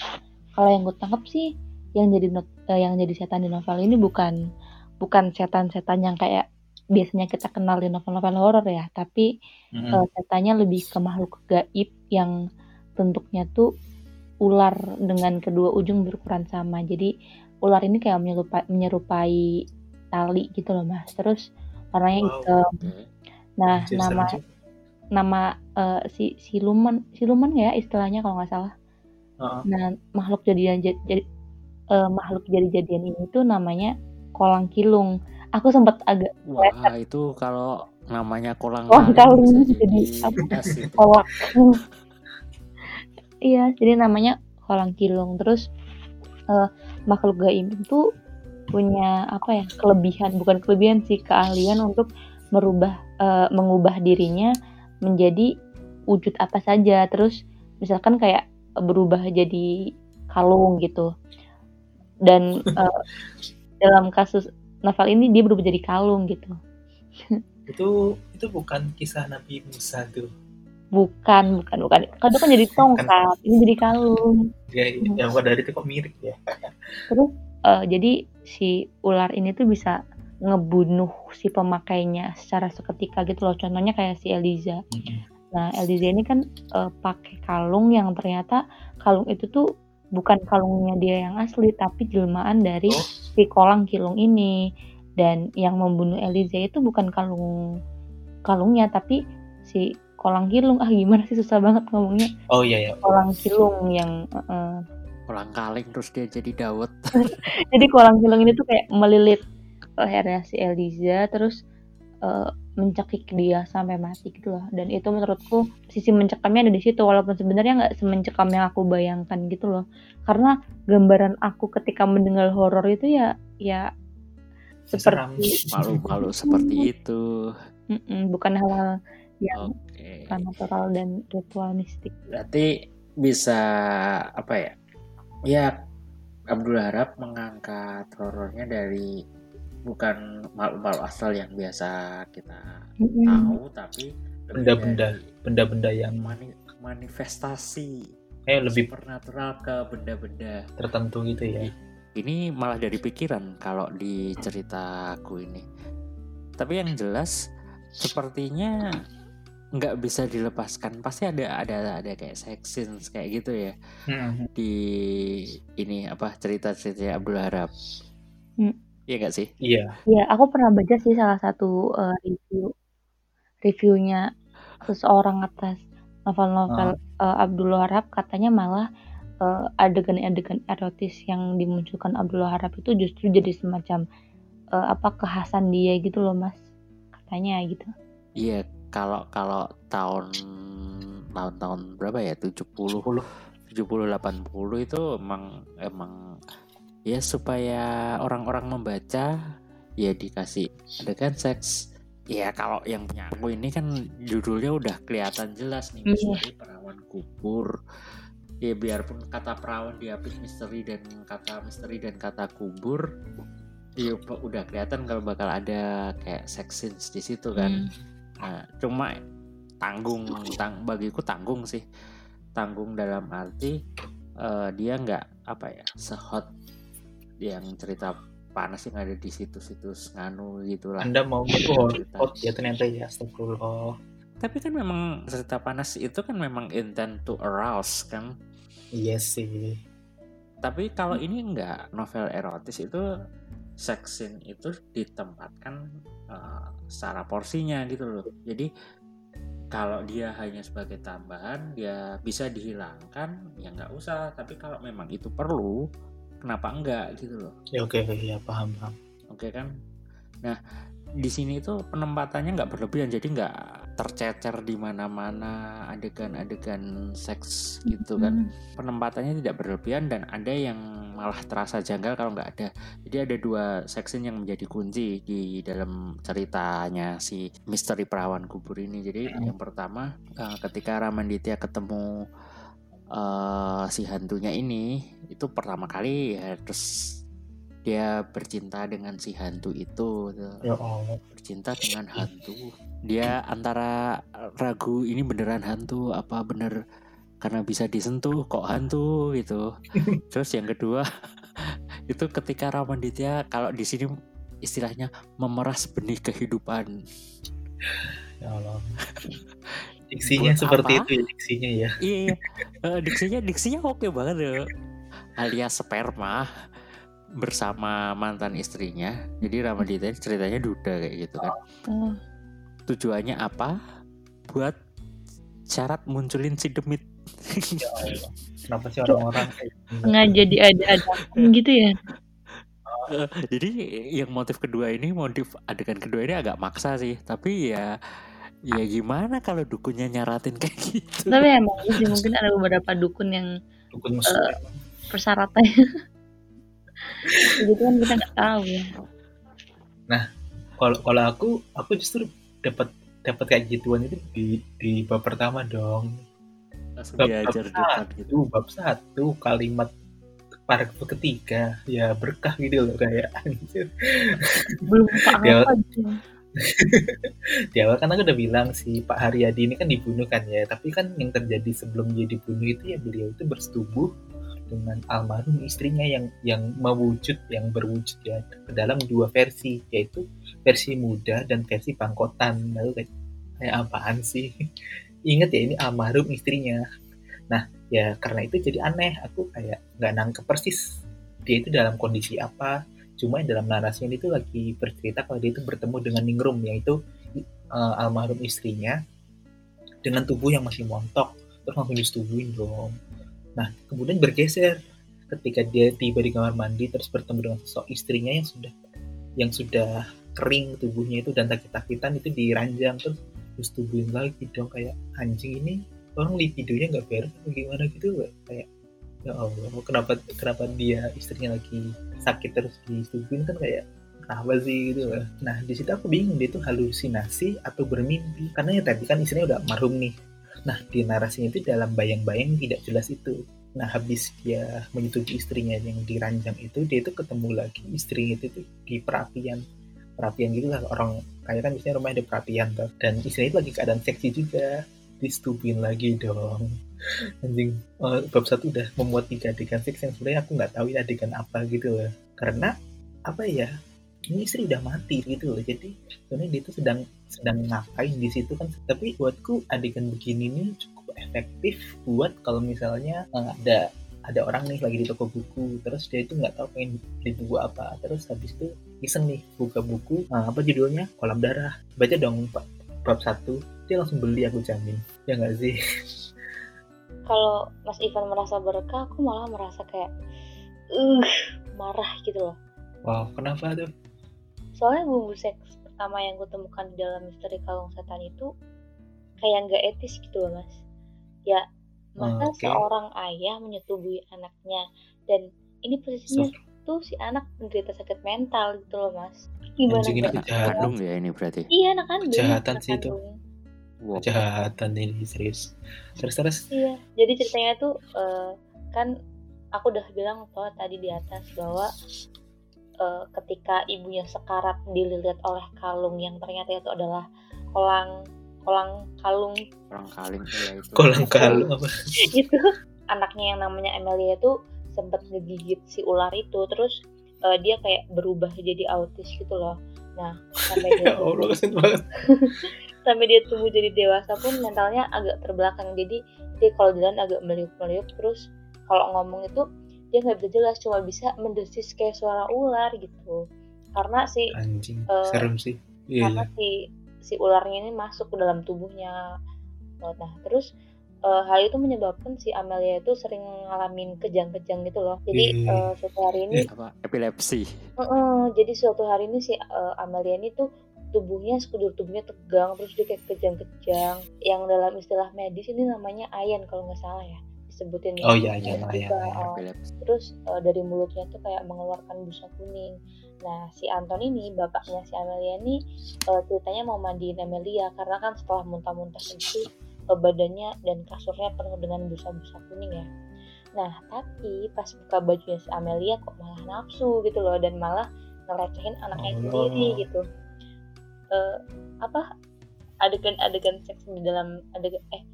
kalau yang gue tangkap sih yang jadi eh, yang jadi setan di novel ini bukan bukan setan-setan yang kayak biasanya kita kenal di novel-novel horor ya tapi Mm-mm. eh, setannya lebih ke makhluk gaib yang bentuknya tuh ular dengan kedua ujung berukuran sama. Jadi ular ini kayak menyerupai, menyerupai tali gitu loh mas. Terus warnanya Wow. hitam. Nah Anjir, nama sih. nama eh, si siluman siluman ya istilahnya kalau nggak salah. Heeh. Nah makhluk jadian jadi, jadi eh, makhluk jadi jadian ini tuh namanya kolang kilung aku sempat agak Wah, itu kalau namanya kolang Kolang bisa jadi kolak iya jadi namanya kolang kilung terus eh, makhluk gaib itu punya apa ya kelebihan bukan kelebihan sih keahlian untuk merubah eh, mengubah dirinya menjadi wujud apa saja. Terus misalkan kayak berubah jadi kalung gitu. Dan eh, dalam kasus novel ini dia berubah jadi kalung gitu. Itu itu bukan kisah Nabi Musa tuh. bukan bukan bukan. Itu kan jadi tongkat ini jadi kalung. Ya, yang bukan dari itu kok mirip ya. terus eh, jadi si ular ini tuh bisa ngebunuh si pemakainya secara seketika gitu loh. Contohnya kayak si Eliza. Nah Eliza ini kan eh, pakai kalung yang ternyata kalung itu tuh bukan kalungnya dia yang asli tapi jelmaan dari Oh. si kolang kilung ini. Dan yang membunuh Eliza itu bukan kalung kalungnya tapi si kolang kilung. Ah gimana sih? Susah banget ngomongnya. Oh iya ya. kolang kilung yang eh, Kolang kaling terus dia jadi dawet. jadi kolang kilung ini tuh kayak melilit lehernya si Eliza terus eh, mencekik dia sampai mati gitu loh dan itu menurutku sisi mencekamnya ada di situ walaupun sebenarnya nggak semencekam yang aku bayangkan gitu loh karena gambaran aku ketika mendengar horor itu ya ya seperti Malu-malu seperti itu. Mm-mm, bukan hal-hal yang Oke. supernatural dan ritual mistik Berarti bisa apa ya? Ya Abdul Harap mengangkat horornya dari bukan malu-malu asal yang biasa kita Mm-mm. tahu tapi Benda-benda. Benda-benda yang mani- manifestasi eh lebih supernatural ke benda-benda. tertentu gitu ya. Ini malah dari pikiran kalau di ceritaku ini. Tapi yang jelas sepertinya nggak bisa dilepaskan. Pasti ada ada ada kayak sex scenes kayak gitu ya Hmm. di ini apa cerita-cerita Abdul Harap. Hmm. Iya nggak sih? Iya. Ya, aku pernah baca sih salah satu eh, review reviewnya seseorang atas novel-novel eh, Abdul Wahab katanya malah eh, adegan-adegan erotis yang dimunculkan Abdul Wahab itu justru jadi semacam eh, apa kekhasan dia gitu loh mas katanya gitu. Iya, kalau kalau tahun tahun-tahun berapa ya? 70 70 80 itu emang emang ya supaya orang-orang membaca ya dikasih adegan seks. Ya kalau yang punya aku ini kan judulnya udah kelihatan jelas nih Iya. misteri perawan kubur. Ya biarpun kata perawan dihapus misteri dan kata misteri dan kata kubur ya udah kelihatan kalau bakal ada kayak sex scenes di situ kan. Hmm. Nah, cuma tanggung tang bagiku tanggung sih tanggung dalam arti eh, dia nggak apa ya sehot yang cerita panas yang ada di situs-situs nganu gitulah Anda mau itu hot, Cerita. hot ya ternyata ya astagfirullah. tapi kan memang cerita panas itu kan memang intent to arouse kan Iya sih. tapi kalau ini nggak novel erotis itu sex scene itu ditempatkan eh, secara porsinya gitu loh. Jadi kalau dia hanya sebagai tambahan dia bisa dihilangkan ya nggak usah. Tapi kalau memang itu perlu kenapa enggak gitu loh. Ya oke oke ya paham paham. oke kan? Nah di sini itu penempatannya nggak berlebihan. Jadi nggak tercecer di mana-mana adegan-adegan seks gitu kan Hmm. penempatannya tidak berlebihan dan ada yang malah terasa janggal kalau nggak ada. Jadi ada dua section yang menjadi kunci di dalam ceritanya si misteri perawan kubur ini. Jadi yang pertama eh, ketika Ramanditya ketemu eh, si hantunya ini itu pertama kali ya terus dia bercinta dengan si hantu itu gitu Ya Allah. bercinta dengan hantu. Dia antara ragu ini beneran hantu apa bener karena bisa disentuh kok hantu gitu. Terus yang kedua itu ketika Ramanditya kalau di sini istilahnya memeras benih kehidupan. Ya Allah. Diksinya Buat seperti apa? itu ya diksinya ya. Iya, iya. Eh, diksinya diksinya oke banget ya. Alias sperma bersama mantan istrinya. Jadi Ramanditya ceritanya duda kayak gitu kan. Oh, tujuannya apa buat syarat munculin si demit Ya Allah. Kenapa sih orang-orang gini? sengaja diada-adakan gitu ya. Eh, jadi yang motif kedua ini motif adegan kedua ini agak maksa sih tapi ya ya gimana kalau dukunnya nyaratin kayak gitu Tapi emang sih mungkin ada beberapa dukun yang dukun Eh, persyaratannya gitu kan kita nggak tahu ya. kalau kalau aku aku justru dapat dapat kayak gituan itu di di bab pertama dong langsung bab, diajar bab depan gitu satu bab satu kalimat paragraf ketiga ya berkah gitu loh kayak anjir. Belum apa gitu. di awal kan aku udah bilang si Pak Haryadi ini kan dibunuh kan ya tapi kan yang terjadi sebelum dia dibunuh itu ya beliau itu bersetubuh dengan almarhum istrinya yang yang mewujud yang berwujud ya ke dalam dua versi yaitu versi muda dan versi bangkotan lalu kayak, kayak apaan sih? Ingat ya ini almarhum istrinya. Nah ya karena itu jadi aneh. Aku kayak nggak nangkep persis dia itu dalam kondisi apa. Cuma dalam narasinya itu lagi bercerita kalau dia itu bertemu dengan Ningrum yaitu eh, almarhum istrinya dengan tubuh yang masih montok. Terus langsung disetubuhin dong nah kemudian bergeser. Ketika dia tiba di kamar mandi terus bertemu dengan sosok istrinya yang sudah yang sudah kering tubuhnya itu dan sakit-sakitan itu diranjang. Terus disetubuhin lagi dong kayak anjing ini orang libidonya nggak beres atau gimana gitu kayak ya Allah kenapa kenapa dia istrinya lagi sakit terus disetubuhin kan kayak kenapa sih? Gitu loh. Nah di situ aku bingung dia itu halusinasi atau bermimpi? Karena ya tadi kan istrinya udah almarhum nih. Nah di narasinya itu dalam bayang-bayang tidak jelas itu. Nah habis dia menyetujui istrinya yang diranjang itu dia itu ketemu lagi istrinya itu tuh di perapian. Perapian gitu lah orang kayak kan biasanya rumah ada perapian tuh. Dan istrinya itu lagi keadaan seksi juga. Disetubuhin lagi dong. Anjing. Eh, bab satu udah memuat tiga adegan seks yang sebenarnya aku nggak tahu ini adegan apa gitu loh. Karena apa ya ini istri udah mati gitu loh. Jadi sebenarnya dia itu sedang sedang ngapain di situ kan. Tapi buatku adegan begini nih cukup efektif buat kalau misalnya eh, ada ada orang nih lagi di toko buku terus dia itu nggak tahu pengen beli buku apa. Terus habis itu iseng nih buka buku eh, apa judulnya? Kolam darah. Baca dong pak. Bab satu. Dia langsung beli aku jamin. Ya nggak sih? Kalau Mas Ivan merasa berkah, aku malah merasa kayak uh marah gitu loh. wow kenapa tuh Soalnya bumbu seks pertama yang gue temukan di dalam misteri kalung setan itu kayak nggak etis gitu loh mas. Ya masa Oke. seorang ayah menyetubui anaknya dan ini posisinya tuh si anak menderita sakit mental gitu loh mas. Gimana? Anjing ini kejahatan. kandung ya ini berarti Iya anak kandung. Kejahatan anak sih itu. wow. kejahatan ini serius terus terus Iya, jadi ceritanya tuh eh, kan aku udah bilang toh tadi di atas bahwa eh, ketika ibunya sekarat dililit oleh kalung yang ternyata itu adalah kolang kolang kalung. Orang kaling ya itu. Kolang kalung apa? Itu anaknya yang namanya Amelia itu sempat ngegigit si ular itu terus eh, dia kayak berubah jadi autis gitu loh. Nah, sampai dia ya sampai dia tumbuh jadi dewasa pun mentalnya agak terbelakang. Jadi dia kalau jalan agak meliuk-meliuk terus kalau ngomong itu dia nggak bisa jelas cuma bisa mendesis kayak suara ular gitu. Karena si anjing Eh, serem sih. Iya karena si si ularnya ini masuk ke dalam tubuhnya. Nah terus eh, hal itu menyebabkan si Amelia itu sering ngalamin kejang-kejang gitu loh. Jadi Ih. eh, suatu hari ini apa epilepsi? Heeh, jadi suatu hari ini si eh, Amelia ini tuh tubuhnya sekujur tubuhnya tegang terus dia kayak kejang-kejang. Yang dalam istilah medis ini namanya ayan kalau nggak salah ya disebutin Oh, iya, ayan, ayan. eh, epilepsi terus eh, dari mulutnya tuh kayak mengeluarkan busa kuning nah si Anton ini bapaknya si Amelia ini eh, ceritanya mau mandiin Amelia karena kan setelah muntah-muntah itu eh, badannya dan kasurnya penuh dengan busa-busa kuning ya nah tapi pas buka bajunya si Amelia kok malah nafsu gitu loh dan malah ngelecehin anaknya Allah. sendiri gitu Eh, apa adegan-adegan seks di dalam adegan eh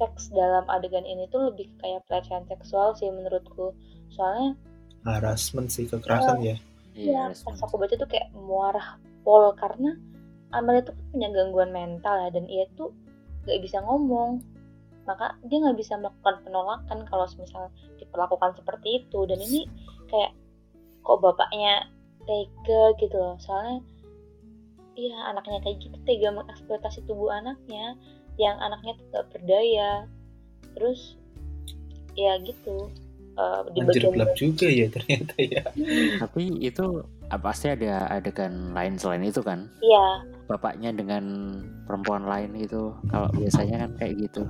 seks dalam adegan ini tuh lebih kayak pelecehan seksual sih menurutku. Soalnya harassment sih kekerasan ya. Ya yes. pas aku baca tuh kayak muarah pol karena Amelia tuh kan punya gangguan mental ya dan ia tuh gak bisa ngomong. Maka dia nggak bisa melakukan penolakan kalau misal diperlakukan seperti itu. Dan ini kayak kok bapaknya tega gitu loh. Soalnya iya anaknya kayak gitu tega mengeksploitasi tubuh anaknya yang anaknya tuh gak berdaya terus ya gitu uh, di Anjir bagian juga ya ternyata ya. Tapi itu pasti ada adegan lain selain itu kan? iya Bapaknya dengan perempuan lain itu kalau biasanya kan kayak gitu.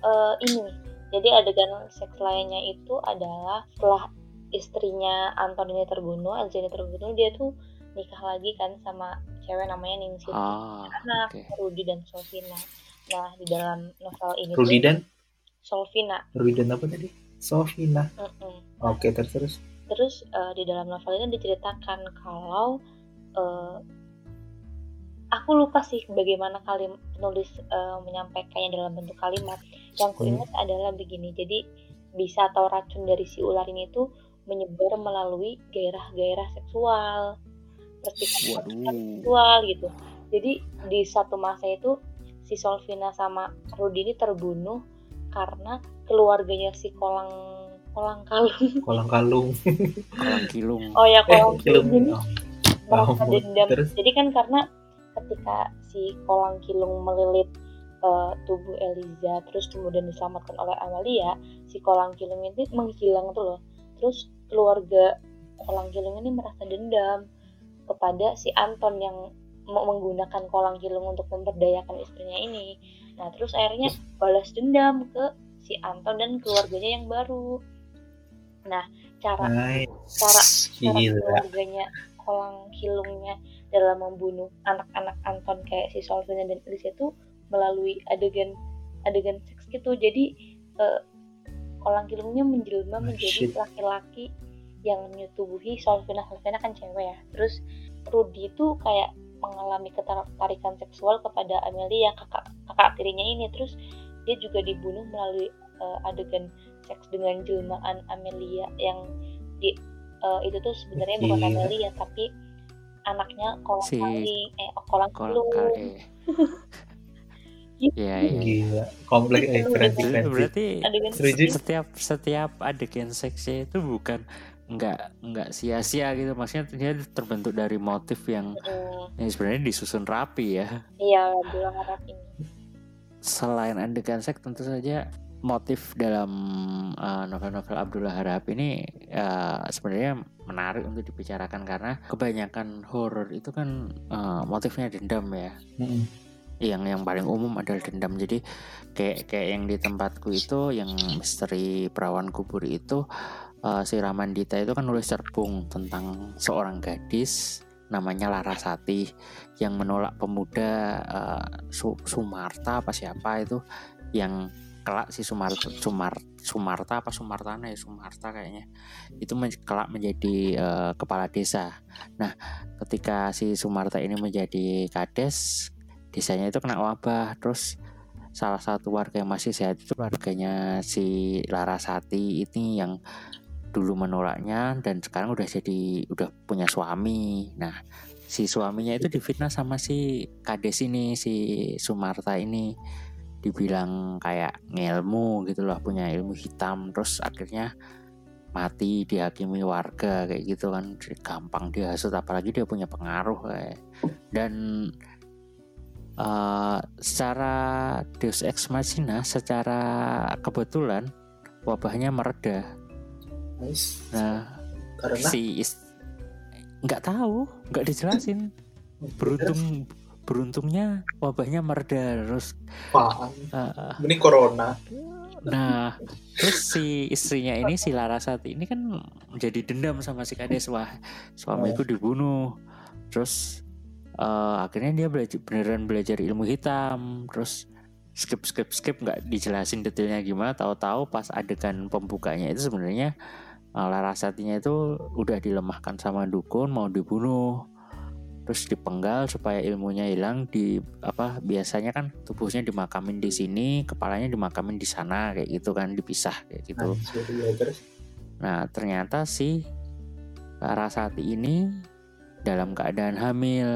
eh, ini jadi adegan seks lainnya itu adalah setelah istrinya Anton ini terbunuh ini terbunuh dia tuh nikah lagi kan sama cewek namanya Ningsih Ah, anak oke. Rudi dan Solvina nah di dalam novel ini tuh dan Solvina Rudi dan apa tadi? Sofina. mm-mm. Oke terus terus. terus eh, di dalam novel ini diceritakan kalau eh, aku lupa sih bagaimana kalim penulis eh, menyampaikannya dalam bentuk kalimat yang ku Hmm. ingat adalah begini jadi bisa atau racun dari si ular ini tuh menyebar melalui gairah-gairah seksual percikan seksual gitu jadi di satu masa itu si Solvina sama Rudi ini terbunuh karena keluarganya si kolang kolang kalung Kolang kalung. Kolang kilung. oh ya Eh kolang film. kalung ini Oh, merasa dendam. Terus? Jadi kan karena ketika si kolang kilung melilit eh, tubuh Eliza, terus kemudian diselamatkan oleh Amalia, si kolang kilung ini menghilang tuh loh. Terus keluarga kolang kilung ini merasa dendam kepada si Anton yang menggunakan kolang kilung untuk memperdayakan istrinya ini. Nah terus akhirnya balas dendam ke si Anton dan keluarganya yang baru. Nah cara Nice. cara cara keluarganya kolang kilungnya dalam membunuh anak-anak Anton kayak si Solvina dan Elisa itu melalui adegan adegan seks gitu jadi eh, kolang kilungnya menjelma Oh, menjadi laki-laki yang menyetubuhi Solvina Solvina kan cewek ya terus Rudy itu kayak mengalami ketertarikan seksual kepada Amelia kakak kakak tirinya ini terus dia juga dibunuh melalui eh, adegan seks dengan jelmaan Amelia yang di eh, itu tuh sebenarnya bukan Gila. Amelia tapi anaknya kolang Si- kaling eh kolang Kolang kilung kali. Iya, iya. Gila. Kompleks eh sih. Berarti Setuju. setiap setiap adegan seksnya itu bukan nggak nggak sia-sia gitu. Maksudnya dia terbentuk dari motif yang, Mm, yang sebenarnya disusun rapi ya. Iya bilang harap ini selain adegan seks tentu saja motif dalam uh, novel-novel Abdullah Harap ini uh, sebenarnya menarik untuk dibicarakan karena kebanyakan horor itu kan uh, motifnya dendam ya. Mm-mm. yang yang paling umum adalah dendam. Jadi kayak kayak yang di tempatku itu yang misteri perawan kubur itu eh, si Ramandita itu kan nulis cerbung tentang seorang gadis namanya Larasati yang menolak pemuda Su- Sumarta apa siapa itu yang kelak si Sumarta Sumar Sumarta apa Sumartana ya Sumarta kayaknya itu men- kelak menjadi eh, kepala desa. Nah, ketika si Sumarta ini menjadi kades, desanya itu kena wabah terus salah satu warga yang masih sehat itu warganya si Larasati ini yang dulu menolaknya dan sekarang udah jadi udah punya suami. Nah si suaminya itu difitnah sama si kades ini si Sumarta ini. Dibilang kayak ngelmu gitu loh punya ilmu hitam terus akhirnya mati dihakimi warga kayak gitu kan. Gampang dihasut apalagi dia punya pengaruh kayak. Dan eh, secara Deus Ex Machina secara kebetulan wabahnya mereda Nice. nah Karena si is- nggak tahu nggak dijelasin beruntung beruntungnya wabahnya mereda terus apaan? eh, Ini corona. Nah, terus si istrinya ini si Larasati ini kan menjadi dendam sama si Kades wah suamiku dibunuh. Terus eh, akhirnya dia belajar beneran belajar ilmu hitam. Terus skip skip skip nggak dijelasin detailnya gimana. Tahu-tahu pas adegan pembukanya itu sebenarnya Larasatinya itu udah dilemahkan sama dukun mau dibunuh. Terus dipenggal supaya ilmunya hilang di apa biasanya kan tubuhnya dimakamin di sini, kepalanya dimakamin di sana kayak gitu kan dipisah kayak gitu. Ya, terus Nah, ternyata si Larasati ini dalam keadaan hamil.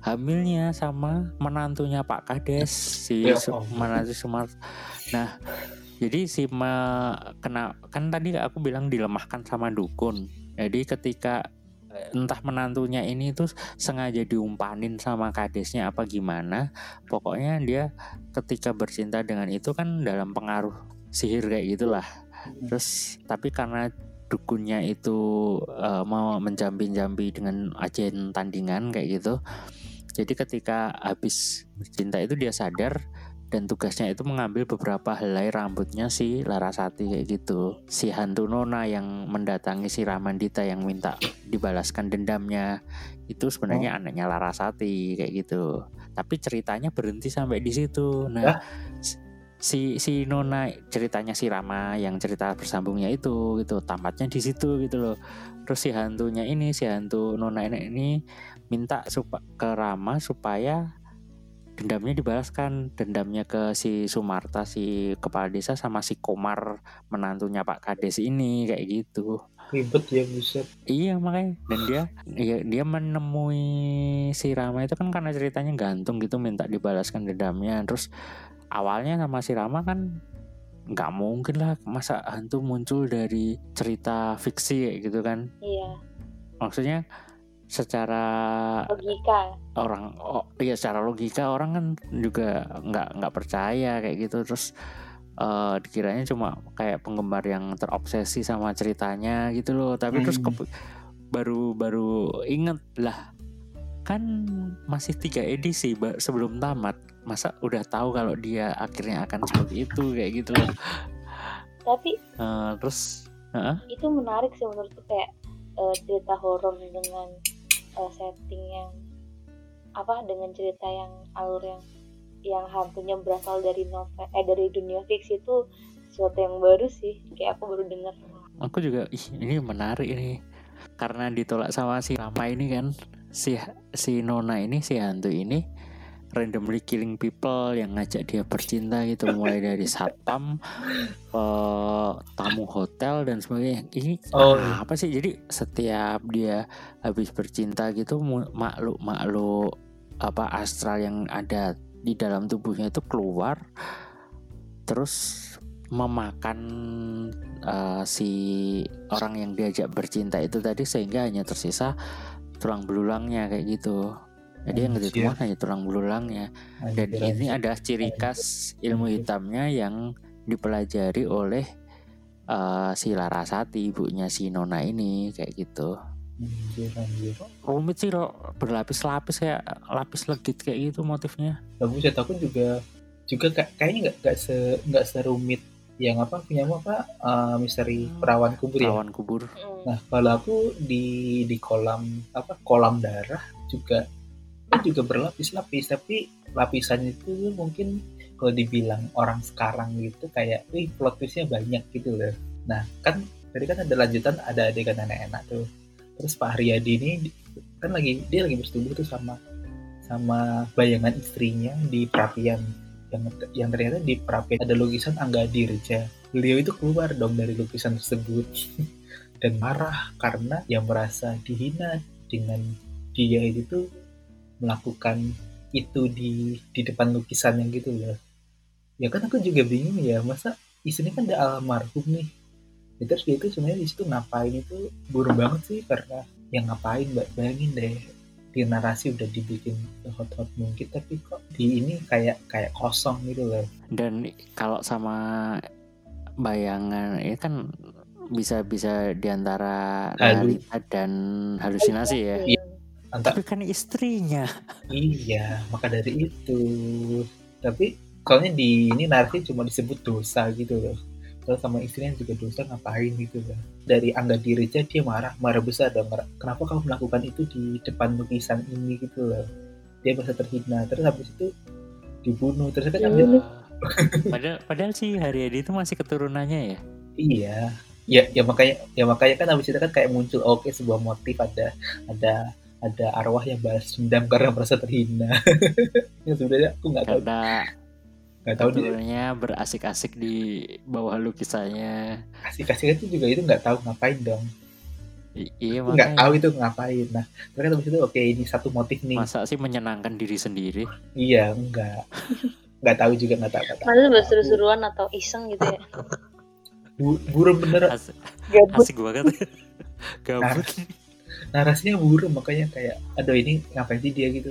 Hamilnya sama menantunya Pak Kades, si Ya menantu Sumar. Nah, jadi si ma- kena kan tadi aku bilang dilemahkan sama dukun. Jadi ketika eh, entah menantunya ini tuh sengaja diumpanin sama kadesnya apa gimana, pokoknya dia ketika bercinta dengan itu kan dalam pengaruh sihir kayak gitulah terus tapi karena dukunnya itu uh, mau menjambi-jambi dengan ajen tandingan kayak gitu jadi ketika habis cinta itu dia sadar dan tugasnya itu mengambil beberapa helai rambutnya si Larasati kayak gitu. Si hantu Nona yang mendatangi si Ramandita yang minta dibalaskan dendamnya itu sebenarnya oh. anaknya Larasati kayak gitu. Tapi ceritanya berhenti sampai di situ. Nah, ya? si si Nona ceritanya si Rama yang cerita bersambungnya itu gitu tamatnya di situ gitu loh. Terus si hantunya ini si hantu Nona ini, ini minta supa, ke Rama supaya dendamnya dibalaskan. Dendamnya ke si Sumarta si kepala desa sama si Komar menantunya Pak Kades ini kayak gitu. Ribet ya buset. Iya makanya. Dan dia dia, dia menemui si Rama itu kan karena ceritanya gantung gitu minta dibalaskan dendamnya. Terus awalnya sama si Rama kan nggak mungkin lah masa hantu muncul dari cerita fiksi kayak gitu kan. Iya. Maksudnya secara logika. orang oh iya secara logika orang kan juga nggak nggak percaya kayak gitu. Terus uh, dikiranya cuma kayak penggemar yang terobsesi sama ceritanya gitu loh. Tapi hmm. terus ke, baru baru inget lah kan masih tiga edisi sebelum tamat. Masa udah tahu kalau dia akhirnya akan seperti itu kayak gitu loh. Tapi uh, terus uh? itu menarik sih menurutku kayak uh, cerita horor dengan uh, setting yang apa dengan cerita yang alur yang yang hantunya berasal dari novel eh dari dunia fiksi itu sesuatu yang baru sih. Kayak aku baru dengar. Aku juga ih ini menarik ini. Karena ditolak sama si Rama ini kan si si Nona ini si hantu ini randomly killing people yang ngajak dia bercinta gitu mulai dari satpam uh, tamu hotel dan sebagainya ini oh. Iya. apa sih jadi setiap dia habis bercinta gitu makhluk makhluk apa astral yang ada di dalam tubuhnya itu keluar terus memakan uh, si orang yang diajak bercinta itu tadi sehingga hanya tersisa tulang belulangnya kayak gitu jadi yang ditemukan hanya tulang belulangnya. Dan ini adalah ciri khas ilmu hitamnya yang dipelajari oleh uh, si Larasati, ibunya si Nona ini kayak gitu. Rumit sih loh, berlapis-lapis kayak lapis legit kayak gitu motifnya. Bagus ya, aku juga juga kayaknya nggak nggak se nggak serumit yang apa punya apa uh, misteri hmm. perawan kubur ya. Perawan kubur. Nah kalau aku di di kolam apa kolam darah juga juga berlapis-lapis tapi lapisannya itu mungkin kalau dibilang orang sekarang gitu kayak wih plot twistnya banyak gitu loh. Nah kan tadi kan ada lanjutan ada adegan enak-enak tuh. Terus Pak Haryadi ini kan lagi dia lagi bersetubuh tuh sama sama bayangan istrinya di perapian yang yang ternyata di perapian ada lukisan Angga Dirja. Beliau itu keluar dong dari lukisan tersebut. Dan marah karena yang merasa dihina dengan dia itu melakukan itu di di depan lukisannya gitu ya ya kan aku juga bingung ya masa istrinya kan ada almarhum nih. Ya, terus dia itu sebenarnya di situ ngapain itu buruk banget sih karena yang ngapain mbak bayangin deh. Di narasi udah dibikin hot-hot mungkin tapi kok di ini kayak kayak kosong gitu loh. Dan kalau sama bayangan ini kan bisa bisa di antara realita dan halusinasi ya. Iya, Antara... Tapi kan istrinya. Iya, maka dari itu. Tapi soalnya di ini narasi cuma disebut dosa gitu loh. Kalau sama istrinya juga dosa ngapain gitu loh. Dari Angga Dirija dia marah, marah besar dong. Kenapa kamu melakukan itu di depan lukisan ini gitu loh. Dia merasa terhina. Terus habis itu dibunuh. Terus kan ambil... padahal, padahal sih Haryadi itu masih keturunannya ya? Iya. Ya, ya makanya ya makanya kan habis itu kan kayak muncul oke okay, sebuah motif ada ada ada arwah yang balas dendam karena merasa terhina. yang sebenarnya aku nggak tahu. Karena nggak tahu dia berasik-asik di bawah lukisannya. Asik-asik itu juga itu nggak tahu ngapain dong. I iya nggak tahu itu ngapain. Nah, terus habis itu oke okay, ini satu motif nih. Masa sih menyenangkan diri sendiri? Iya, enggak. nggak tahu juga nggak tahu. Malu berseru-seruan atau iseng gitu ya? Burung bener. Asik, asik banget. Gabut. Nah, narasinya buruk makanya kayak aduh ini ngapain sih dia? Gitu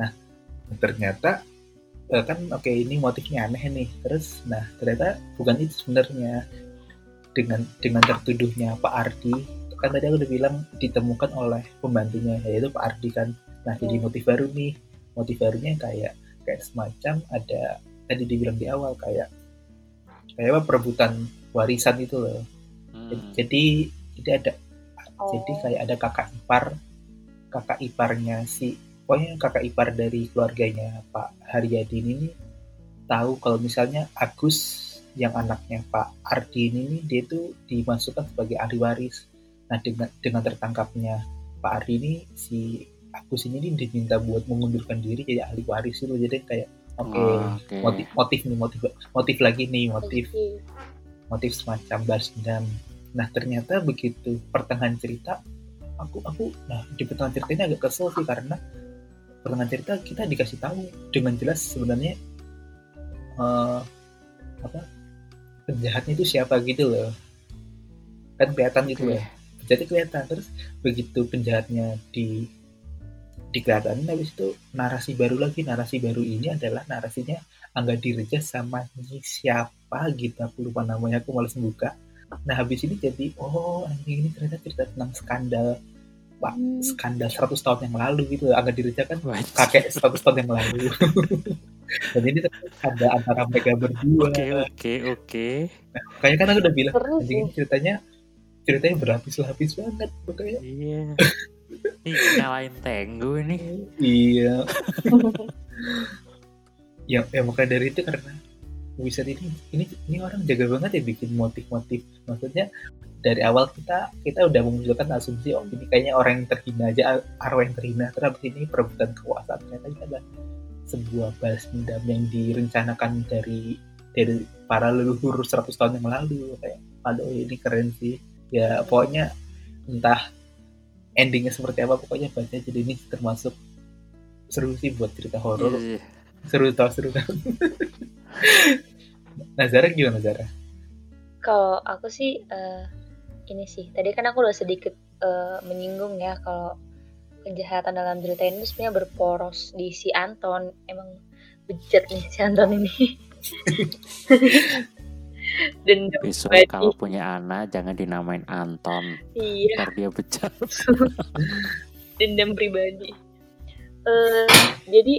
nah ternyata eh, kan oke okay, ini motifnya aneh nih. Terus nah ternyata bukan itu sebenarnya. Dengan dengan tertuduhnya Pak Ardi kan tadi aku udah bilang ditemukan oleh pembantunya yaitu Pak Ardi kan. Nah jadi Hmm. motif baru nih. Motif barunya kayak kayak semacam ada tadi dibilang di awal kayak kayak apa perebutan warisan itu loh. Hmm. jadi jadi ada Oh. jadi kayak ada kakak ipar kakak iparnya si pokoknya kakak ipar dari keluarganya Pak Haryadi ini tahu kalau misalnya Agus yang anaknya Pak Ardi ini nih, dia tuh dimasukkan sebagai ahli waris nah dengan dengan tertangkapnya Pak Ardi ini si Agus ini diminta buat mengundurkan diri jadi ahli waris itu jadi kayak oke Oh, Oke. motif motif nih motif motif lagi nih motif motif semacam balas dendam. Nah ternyata begitu pertengahan cerita, aku aku nah di pertengahan cerita ini agak kesel sih karena pertengahan cerita kita dikasih tahu dengan jelas sebenarnya eh, apa penjahatnya itu siapa gitu loh. Kan kelihatan gitu Oke. loh. Jadi kelihatan. Terus begitu penjahatnya di dikelihatanin habis itu narasi baru lagi. Narasi baru ini adalah narasinya Angga Dirja sama siapa gitu. Aku lupa namanya aku malas buka nah habis ini jadi oh anjing ini ternyata cerita tentang skandal pak Hmm. skandal 100 tahun yang lalu gitu Angga Dirja kan Wah, kakek 100 tahun yang lalu dan ini ada antara mereka berdua Oke oke oke. kayaknya kan aku udah bilang anjing ini ceritanya ceritanya berlapis-lapis banget pokoknya Iya. Ini ngalahin Tenggu ini. iya ya, ya makanya dari itu karena Wizard ini ini ini orang jaga banget ya bikin motif-motif. Maksudnya dari awal kita kita udah memunculkan asumsi oh ini kayaknya orang yang terhina aja arwah yang terhina. Terus ini perebutan kekuasaan. Ternyata ini adalah sebuah balas dendam yang direncanakan dari dari para leluhur 100 tahun yang lalu. Kayak aduh ini keren sih. Ya pokoknya entah endingnya seperti apa pokoknya baca jadi ini termasuk seru sih buat cerita horor. Iya, iya. seru tau seru tau nah Zara gimana Zara Kalau aku sih eh, ini sih, tadi kan aku udah sedikit eh, menyinggung ya kalau kejahatan dalam cerita ini sebenarnya berporos di si Anton. Emang bejat nih si Anton ini. Dendam Besok kalau punya anak jangan dinamain Anton. Iya, Ntar dia bejat. dendam pribadi. Eh, jadi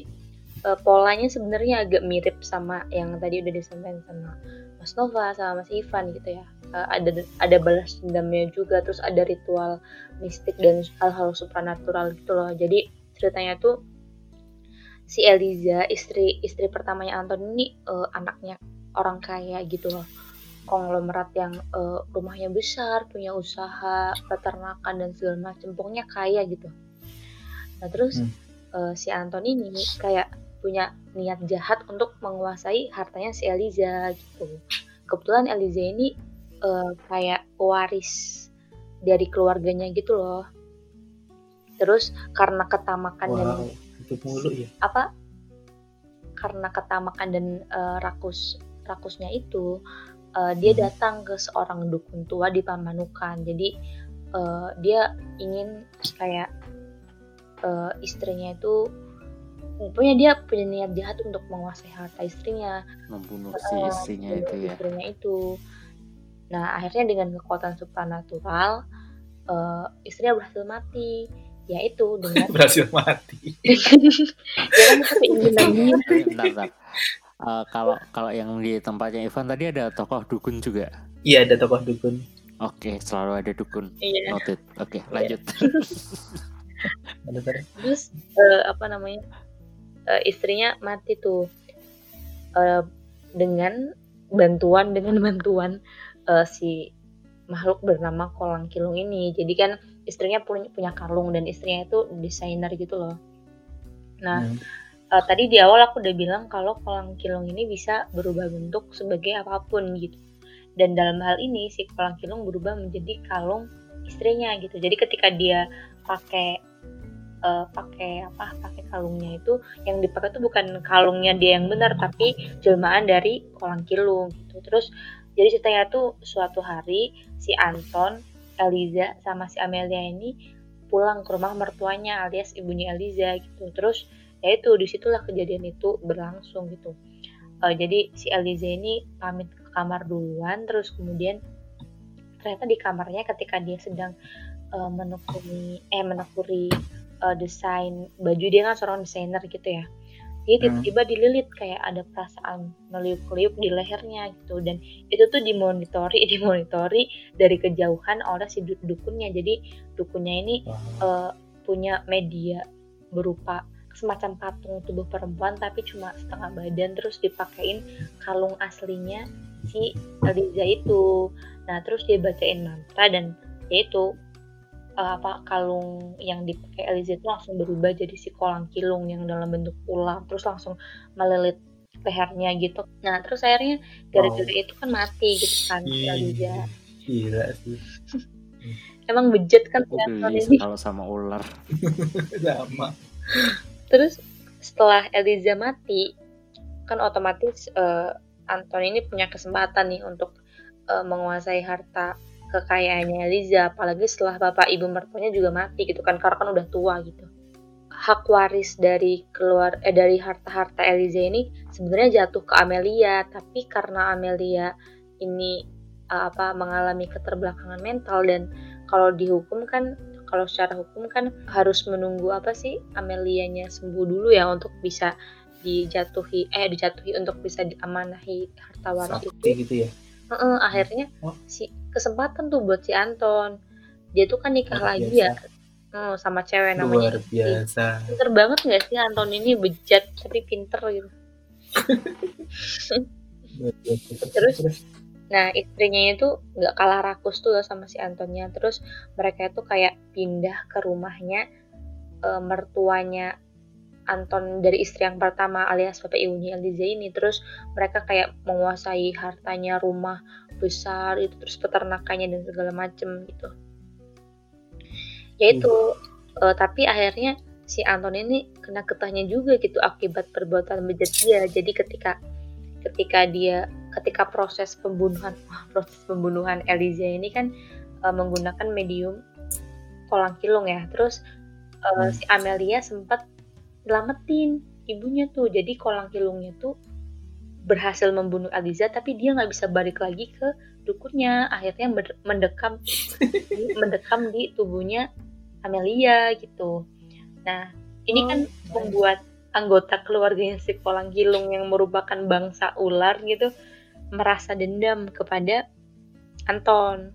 eh, polanya sebenarnya agak mirip sama yang tadi udah disampaikan sama Mas Nova sama Mas Ivan gitu ya. Eh, ada ada balas dendamnya juga, terus ada ritual mistik dan hal-hal supranatural gitu loh. Jadi ceritanya tuh si Eliza istri istri pertamanya Anton ini eh, anaknya orang kaya gitu loh konglomerat yang eh, rumahnya besar punya usaha peternakan dan segala macam pokoknya kaya gitu nah terus Hmm. eh, si Anton ini kayak punya niat jahat untuk menguasai hartanya si Eliza gitu. Kebetulan Eliza ini eh, kayak waris dari keluarganya gitu loh. Terus karena ketamakan dan wow itu mulu ya? apa? Karena ketamakan dan eh, rakus rakusnya itu eh, dia Hmm. datang ke seorang dukun tua di Pamanukan. Jadi eh, dia ingin kayak eh, istrinya itu punya dia punya niat jahat untuk menguasai harta istrinya Membunuh si istrinya membunuh itu ya. istrinya itu nah akhirnya dengan kekuatan supranatural eh, istrinya berhasil mati yaitu dengan berhasil mati ya kan itu keinginan dia Tapi bentar, bentar. Eh, kalau kalau yang di tempatnya Ivan tadi ada tokoh dukun juga. iya ada tokoh dukun Oke, selalu ada dukun. iya Noted. Oke, lanjut. ada Zara terus eh, apa namanya eh, istrinya mati tuh. Eh, dengan bantuan dengan bantuan eh, si makhluk bernama kolang kilung ini. Jadi kan istrinya punya punya kalung dan istrinya itu desainer gitu loh. Nah Hmm. eh, tadi di awal aku udah bilang kalau kolang kilung ini bisa berubah bentuk sebagai apa pun gitu. Dan dalam hal ini si kolang kilung berubah menjadi kalung istrinya gitu. Jadi ketika dia pakai eh, pakai apa pakai kalungnya itu yang dipakai itu bukan kalungnya dia yang benar tapi jelmaan dari kolang kilung gitu. Terus jadi ceritanya tuh suatu hari si Anton Eliza sama si Amelia ini pulang ke rumah mertuanya alias ibunya Eliza gitu. Terus ya itu di situlah kejadian itu berlangsung gitu. Eh, jadi si Eliza ini pamit ke kamar duluan terus kemudian ternyata di kamarnya ketika dia sedang uh, menekuni eh menekuni uh, desain baju dia kan seorang desainer gitu ya. Dia Hmm. tiba-tiba dililit kayak ada perasaan meliuk-liuk di lehernya gitu. Dan itu tuh dimonitori dimonitori dari kejauhan oleh si du- dukunnya. Jadi dukunnya ini eh, punya media berupa semacam patung tubuh perempuan tapi cuma setengah badan. Terus dipakein kalung aslinya si Eliza itu. Nah terus dia bacain mantra dan yaitu eh, apa kalung yang dipakai Eliza itu langsung berubah jadi si kolang kilung yang dalam bentuk ular terus langsung melilit lehernya gitu nah terus akhirnya gara-gara Wow. itu kan mati gitu kan si Eliza Gila sih. emang bejat kan kalau sama ular. Sama. Terus setelah Eliza mati, kan otomatis eh, Anton ini punya kesempatan nih untuk eh, menguasai harta kekayaannya Eliza, apalagi setelah bapak ibu mertuanya juga mati gitu kan, karena kan udah tua gitu. Hak waris dari keluar eh, dari harta-harta Eliza ini sebenarnya jatuh ke Amelia, tapi karena Amelia ini eh, apa mengalami keterbelakangan mental dan kalau dihukum kan kalau secara hukum kan harus menunggu apa sih Amelianya sembuh dulu ya untuk bisa dijatuhi eh dijatuhi untuk bisa diamanahi harta waris Sakti itu. gitu ya. Heeh, akhirnya Oh. si kesempatan tuh buat si Anton. Dia tuh kan nikah Luar lagi biasa. ya. Hmm, sama cewek namanya Luar biasa. Pinter banget nggak sih Anton ini bejat tapi pinter gitu. Terus? Nah istrinya itu nggak kalah rakus tuh sama si Antonnya. Terus mereka itu kayak pindah ke rumahnya eh, mertuanya Anton dari istri yang pertama alias bapak ibunya Eliza ini. Terus mereka kayak menguasai hartanya rumah besar itu terus peternakannya dan segala macem gitu. Ya itu. eh, tapi akhirnya si Anton ini kena getahnya juga gitu akibat perbuatan bejat dia. Jadi ketika ketika dia ketika proses pembunuhan wah, proses pembunuhan Eliza ini kan eh, menggunakan medium kolang kilung ya terus eh, Hmm. si Amelia sempat selamatin ibunya tuh jadi kolang kilungnya tuh berhasil membunuh Eliza tapi dia nggak bisa balik lagi ke dukunnya akhirnya mendekam mendekam di tubuhnya Amelia gitu nah ini kan membuat anggota keluarganya si Kolang Kilung yang merupakan bangsa ular gitu merasa dendam kepada Anton.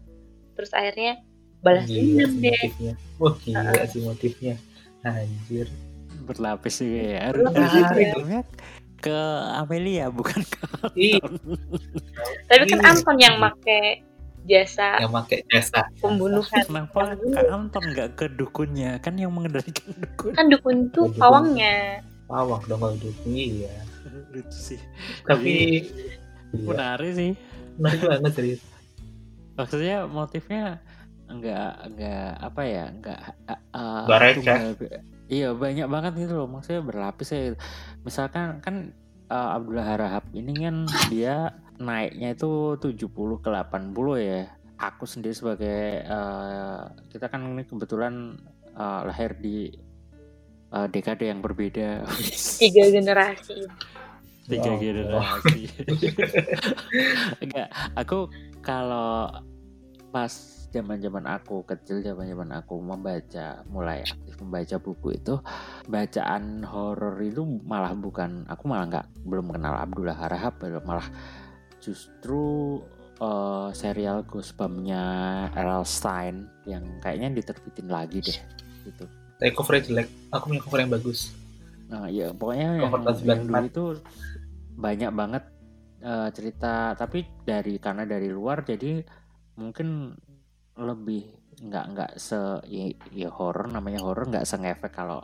Terus akhirnya balas Gila dendam sih deh. motifnya. Wah gila sih motifnya. Anjir. Berlapis juga ya. Berlapis Harusnya juga. Ke Amelia bukan ke Ih, Tapi kan Iya. Anton yang make jasa yang pakai jasa. pembunuhan. Kenapa Kak Anton nggak ke dukunnya? Kan yang mengendalikan dukun. Kan dukun tuh Dukun. pawangnya. Pawang dong kalau dukung iya. Lucu sih. Tapi iya, Menarik sih. menarik banget serius. Maksudnya motifnya enggak enggak apa ya enggak uh, Nggak receh. tunggal- iya banyak banget gitu loh. Maksudnya berlapis ya misalkan kan uh, Abdullah Harahap ini kan dia naiknya itu 70 ke 80 ya. Aku sendiri sebagai uh, kita kan ini kebetulan uh, lahir di uh, dekade yang berbeda. Tiga generasi. tiga Oh, generasi. Enggak aku kalau pas zaman zaman aku kecil zaman zaman aku membaca mulai aktif membaca buku itu bacaan horor itu malah bukan aku malah nggak belum kenal Abdullah Harahap malah justru eh, serial Goosebumps-nya Errol Stein yang kayaknya diterbitin lagi deh gitu Tapi covernya jelek. Aku punya cover yang bagus. Nah, ya pokoknya yang, Cover yang dulu 94. itu banyak banget eh, cerita, tapi dari karena dari luar jadi mungkin lebih nggak nggak se ya, ya horor namanya horor nggak sengefek kalau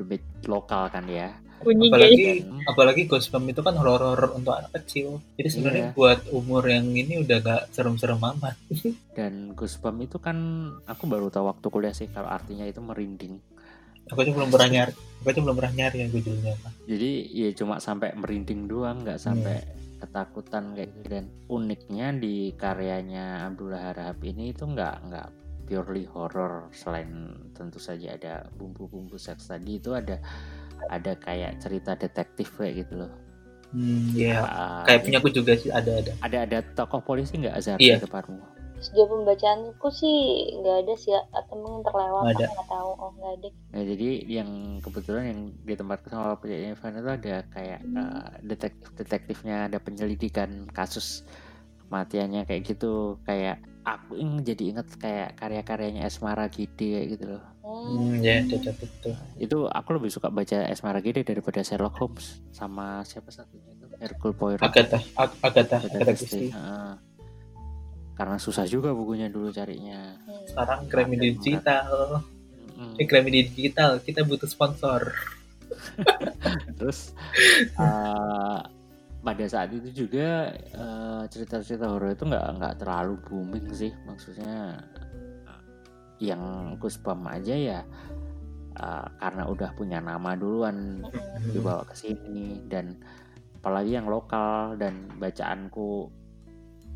lebih lokal kan ya. Bunyi Apalagi. Dan, apalagi Goosebumps itu kan horor untuk anak kecil. Jadi sebenarnya Iya. buat umur yang ini udah gak serem-serem amat. dan Goosebumps itu kan aku baru tahu waktu kuliah sih kalau artinya itu merinding. Aku aja belum pernah nyari. Aku aja belum pernah nyari yang judulnya apa. Jadi ya cuma sampai merinding doang, nggak sampai ketakutan kayak gitu. Dan uniknya di karyanya Abdullah Harahap ini itu nggak nggak purely horror selain tentu saja ada bumbu-bumbu seks tadi itu ada ada kayak cerita detektif kayak gitu loh. Hmm, iya. Ah, Kayak punya aku juga sih ada ada. ada ada tokoh polisi nggak Azhar Iya. di depanmu? Sejauh pembacaanku sih nggak ada sih ya atau mungkin terlewat Nggak ada. nggak tahu oh nggak ada Nah, jadi yang kebetulan yang di tempat sama penyanyi Evan itu ada kayak eh, detektif-detektifnya, ada penyelidikan kasus kematiannya kayak gitu. Kayak aku ing jadi inget kayak karya-karyanya Esmara Gide kayak gitu loh. Hmm. Hmm, ya, betul, betul. Itu aku lebih suka baca Esmara Gide daripada Sherlock Holmes sama siapa satunya itu Hercule Poirot. Agatha, Ag- Agatha, Agatha Agatha Christie. Karena susah juga bukunya dulu carinya. Hmm. Sekarang Grammar digital. Mm-mm. Eh, digital, kita butuh sponsor. Terus eh, pada saat itu juga eh, cerita-cerita horor itu nggak nggak terlalu booming sih, maksudnya yang Goosebump aja ya eh, karena udah punya nama duluan Hmm. dibawa ke sini dan apalagi yang lokal dan bacaanku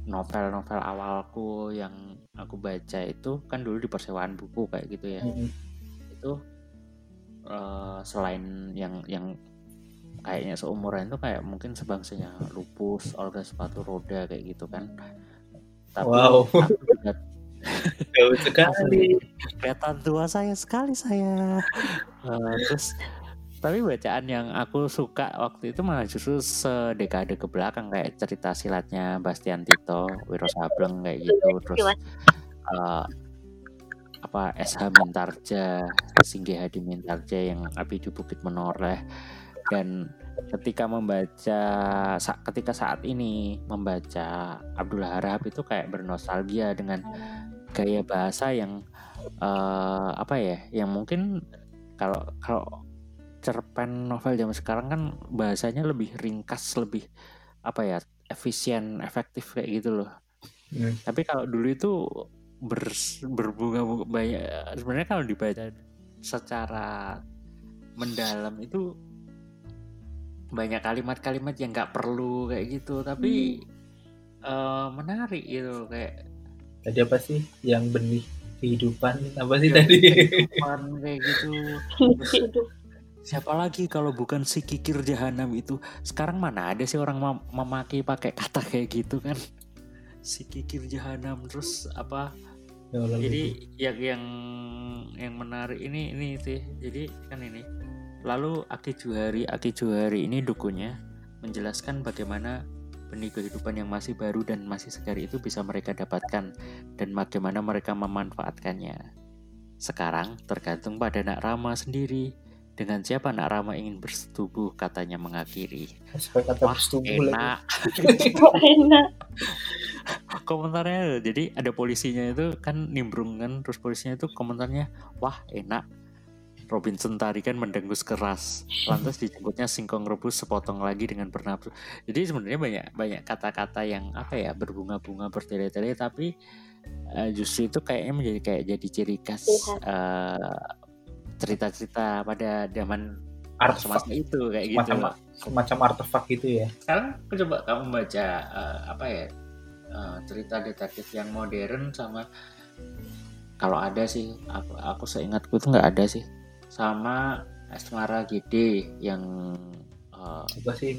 novel-novel awalku yang aku baca itu kan dulu di persewaan buku kayak gitu ya Hmm. itu eh, selain yang yang kayaknya seumuran itu kayak mungkin sebangsanya lupus, Olga sepatu roda kayak gitu kan. Tapi Wow. aku juga Jauh sekali. kelihatan tua saya sekali saya. Eh, terus tapi bacaan yang aku suka waktu itu malah justru sedekade ke belakang kayak cerita silatnya Bastian Tito, Wiro Sableng kayak gitu terus eh, apa SH Mintarja, Singgi Hadi Mintarja yang Api di Bukit Menoreh. Dan ketika membaca sa- ketika saat ini membaca Abdullah Harahap itu kayak bernostalgia dengan gaya bahasa yang eh, apa ya yang mungkin kalau kalau cerpen novel zaman sekarang kan bahasanya lebih ringkas lebih apa ya efisien efektif kayak gitu loh Hmm. tapi kalau dulu itu ber, berbunga banyak sebenarnya kalau dibaca secara mendalam itu banyak kalimat-kalimat yang nggak perlu kayak gitu tapi eh, menarik gitu kayak Tadi apa sih yang benih kehidupan? Apa sih Ya, tadi? kehidupan kayak gitu. siapa lagi kalau bukan si kikir jahanam itu? Sekarang mana ada sih orang mem- memakai pakai kata kayak gitu kan? Si kikir jahanam terus apa? Ya jadi yang yang yang menarik ini ini sih. Jadi kan ini. Lalu Aki Juhari Aki Juhari ini dukunya menjelaskan bagaimana benih kehidupan yang masih baru dan masih segar itu bisa mereka dapatkan dan bagaimana mereka memanfaatkannya. Sekarang tergantung pada Nak Rama sendiri dengan siapa Nak Rama ingin bersetubuh? Katanya mengakhiri. Kata wah enak. Kok enak? Komentarnya jadi ada polisinya itu kan nimbrung kan terus polisinya itu komentarnya wah enak. Robinson tarikan mendengus keras. Lantas dijemputnya singkong rebus sepotong lagi dengan bernafsu. Jadi sebenarnya banyak banyak kata-kata yang apa ya berbunga-bunga bertele-tele tapi eh, justru itu kayaknya menjadi kayak jadi ciri khas Ciri khas. eh, cerita-cerita pada zaman Artefak, itu kayak gitu Macam- semacam artefak gitu ya. sekarang aku coba kamu baca eh, apa ya eh, cerita detektif yang modern sama kalau ada sih aku, aku seingatku itu nggak ada sih sama Asmara Gede yang eh, Apa sih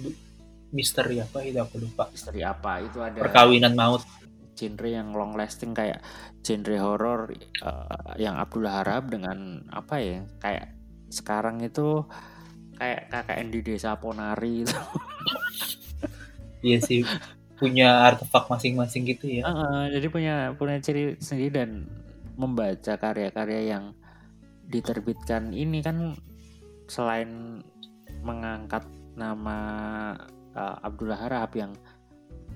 misteri apa itu aku lupa. misteri apa itu ada Perkawinan maut. Genre yang long lasting kayak genre horor eh, yang Abdullah Harab dengan apa ya kayak sekarang itu kayak KKN di desa Ponari itu Iya sih punya artefak masing-masing gitu ya. Heeh, jadi punya punya ciri sendiri dan membaca karya-karya yang diterbitkan ini kan selain mengangkat nama uh, Abdullah Harahap yang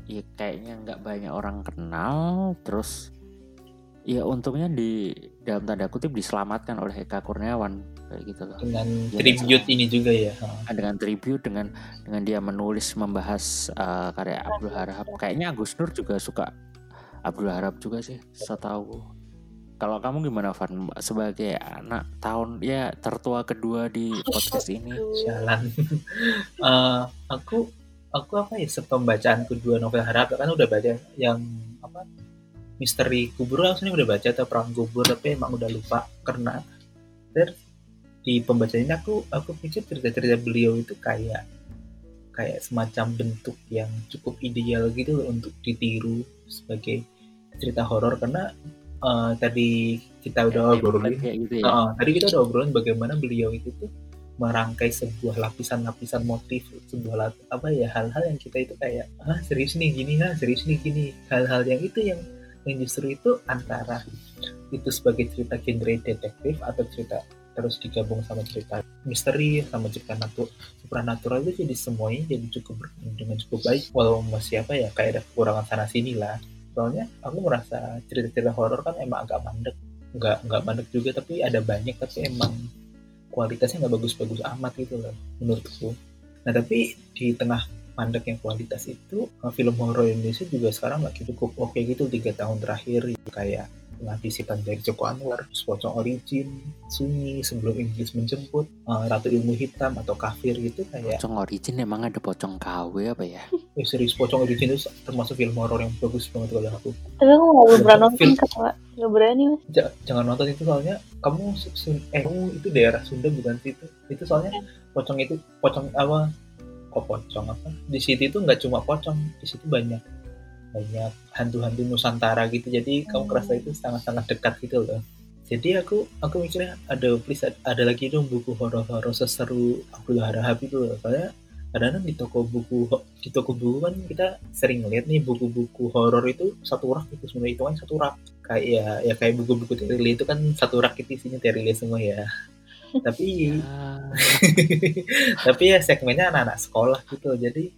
ya kayaknya nggak banyak orang kenal. Terus ya untungnya di dalam tanda kutip diselamatkan oleh Eka Kurniawan kayak gitu loh. Dengan Iya, tribute ini juga ya. Ah, dengan tribute dengan dengan dia menulis membahas uh, karya Abdul Harahap. Kayaknya Agus Nur juga suka Abdul Harahap juga sih setahu kalau kamu gimana Van? Sebagai anak tahun ya tertua kedua di podcast ini. Jalan. Eh, aku aku apa ya sepembacaan kedua novel harap kan udah baca yang apa misteri kubur langsung udah baca atau perang kubur tapi emang udah lupa karena ter di pembacaan ini aku aku pikir cerita-cerita beliau itu kayak kayak semacam bentuk yang cukup ideal gitu loh untuk ditiru sebagai cerita horor karena uh, tadi kita udah obrolin gitu ya. uh, tadi kita udah obrolin bagaimana beliau itu tuh merangkai sebuah lapisan-lapisan motif sebuah apa ya hal-hal yang kita itu kayak ah serius nih gini ah serius nih gini. Hal-hal yang itu yang yang justru itu antara itu sebagai cerita genre detektif atau cerita terus digabung sama cerita misteri sama cerita natu supranatural itu jadi semuanya jadi cukup dengan cukup baik walau masih apa ya kayak ada kekurangan sana sini lah. Soalnya aku merasa cerita-cerita horor kan emang agak mandek nggak nggak mandek juga tapi ada banyak tapi emang kualitasnya nggak bagus-bagus amat gitu loh menurutku. Nah tapi di tengah mandek yang kualitas itu film horor Indonesia juga sekarang lagi cukup oke okay gitu tiga tahun terakhir kayak pengabisipan dari Joko Anwar, Pocong Origin, Sunyi, Sebelum Inggris Menjemput, uh, Ratu Ilmu Hitam atau Kafir gitu kayak Pocong Origin emang ada Pocong KW apa ya? Eh, serius Pocong Origin itu termasuk film horor yang bagus banget kalau aku. Tapi aku nggak pernah nonton kata nggak berani mas. jangan nonton itu soalnya kamu eh kamu itu daerah Sunda bukan sih itu? Itu soalnya pocong itu pocong apa? Kok pocong apa? Di situ itu nggak cuma pocong, di situ banyak banyak hantu-hantu Nusantara gitu. Jadi hmm. kamu kerasa itu sangat-sangat dekat gitu loh. Jadi aku aku mikirnya ada please ada lagi dong buku horor-horor seseru Abdul Harahap itu loh. Soalnya kadang-kadang di toko buku di toko buku kan kita sering lihat nih buku-buku horor itu satu rak itu sebenarnya itu kan satu rak. Kayak ya ya kayak buku-buku Terile itu kan satu rak itu isinya Terile semua ya. Tapi ya. tapi ya segmennya anak-anak sekolah gitu jadi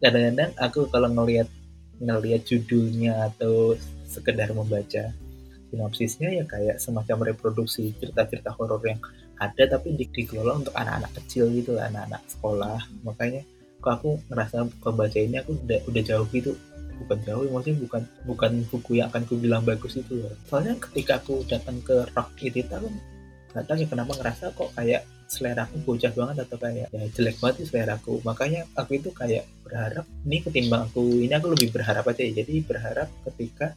kadang-kadang aku kalau ngelihat ngelihat judulnya atau sekedar membaca sinopsisnya ya kayak semacam reproduksi cerita-cerita horor yang ada tapi di dikelola untuk anak-anak kecil gitu anak-anak sekolah. Makanya kok aku ngerasa pembaca ini aku udah udah jauh gitu. Bukan jauh maksudnya bukan bukan buku yang akan ku bilang bagus itu loh. Soalnya ketika aku datang ke rock itu aku nggak tahu ya kenapa ngerasa kok kayak selera aku bocah banget atau kayak ya jelek banget sih selera aku. Makanya aku itu kayak berharap ini ketimbang aku ini aku lebih berharap aja ya. Jadi berharap ketika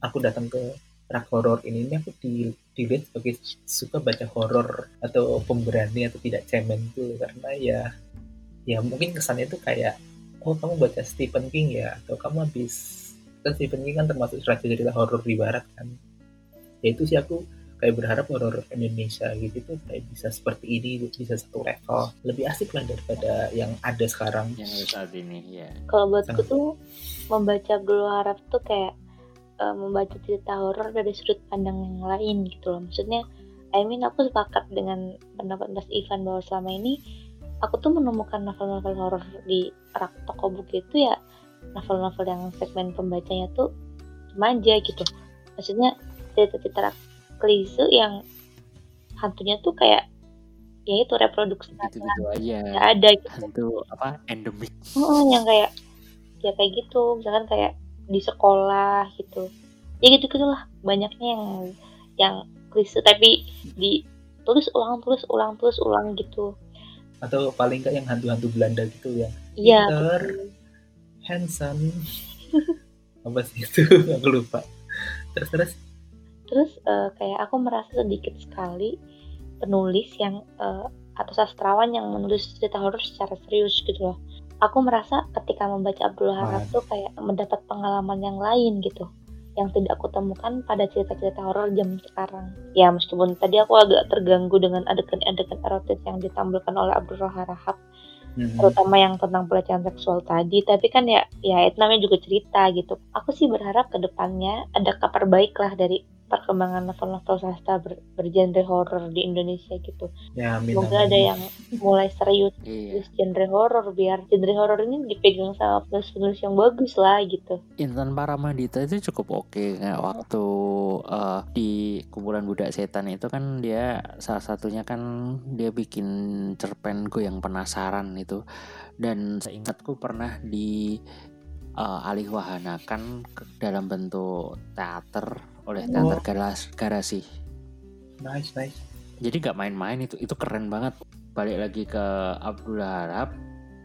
aku datang ke rak horor ini ini aku di, dilihat sebagai suka baca horor atau pemberani atau tidak cemen tuh karena ya ya mungkin kesannya itu kayak oh kamu baca Stephen King ya atau kamu habis kan Stephen King kan termasuk raja cerita horor di barat kan. Ya itu sih aku kayak berharap horor Indonesia gitu tuh kayak bisa seperti ini bisa satu level. Lebih asik lah daripada yang ada sekarang. Yang ada saat ini ya kalau buatku tuh membaca Abdul Harap tuh kayak uh, membaca cerita horor dari sudut pandang yang lain gitu loh. Maksudnya I mean aku sepakat dengan pendapat Mas Ivan bahwa selama ini aku tuh menemukan novel-novel horor di rak toko buku itu ya novel-novel yang segmen pembacanya tuh remaja gitu. Maksudnya cerita-cerita klise yang hantunya tuh kayak ya itu reproduksi gitu, -gitu aja. Ya ada gitu. hantu apa endemik. Oh yang kayak ya kayak gitu. Misalkan kayak di sekolah gitu. Ya gitu gitulah banyaknya yang yang klise tapi ditulis ulang tulis ulang tulis ulang gitu. Atau paling enggak yang hantu-hantu Belanda gitu ya. Iya handsome. Apa sih itu? Aku lupa. Terus terus terus uh, kayak aku merasa sedikit sekali penulis yang uh, atau sastrawan yang menulis cerita horor secara serius gitu loh aku merasa ketika membaca Abdul Harap tuh kayak mendapat pengalaman yang lain gitu yang tidak aku temukan pada cerita-cerita horor jam sekarang. Ya meskipun tadi aku agak terganggu dengan adegan-adegan erotis yang ditampilkan oleh Abdul Rahab, mm-hmm. terutama yang tentang pelecehan seksual tadi. Tapi kan ya, ya itu namanya juga cerita gitu. Aku sih berharap ke depannya ada kabar baik lah dari perkembangan novel-novel sastra ber, bergenre horror di Indonesia gitu. Ya, amin, Semoga ada yang mulai serius iya. genre horror biar genre horror ini dipegang sama penulis-penulis yang bagus lah gitu. Intan Paramadita itu cukup oke okay. Waktu uh, di kumpulan budak setan itu kan dia salah satunya kan dia bikin cerpen gue yang penasaran itu dan seingatku pernah di uh, alih wahanakan dalam bentuk teater oleh oh. teater garas garasi. Nice, nice. Jadi nggak main-main itu, itu keren banget. Balik lagi ke Abdullah Harap,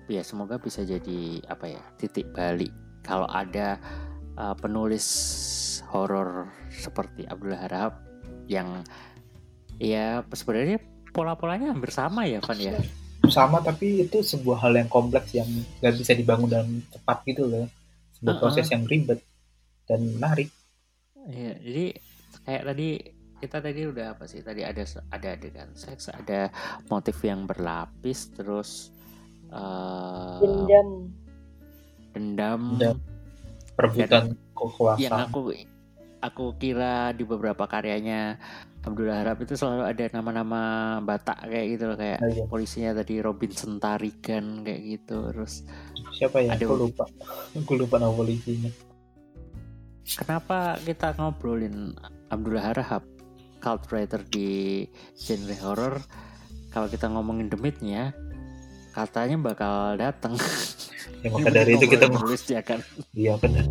ya semoga bisa jadi apa ya titik balik. Kalau ada uh, penulis horor seperti Abdullah Harap yang ya sebenarnya pola-polanya hampir sama ya Van ya sama tapi itu sebuah hal yang kompleks yang nggak bisa dibangun dalam cepat gitu loh sebuah uh -uh. proses yang ribet dan menarik Iya, jadi kayak tadi kita tadi udah apa sih? Tadi ada ada adegan seks, ada motif yang berlapis, terus uh, Dendam. dendam, Dendam. perebutan yang kekuasaan aku aku kira di beberapa karyanya Abdullah Harap itu selalu ada nama-nama Batak kayak gitu loh kayak Nah, iya. polisinya tadi Robinson Tarigan kayak gitu terus siapa ya Ada- aku lupa aku lupa nama polisinya kenapa kita ngobrolin Abdullah Harahap cult writer di genre horror? Kalau kita ngomongin demitnya katanya bakal datang ya maka dari itu kita nulis ya kan. Iya benar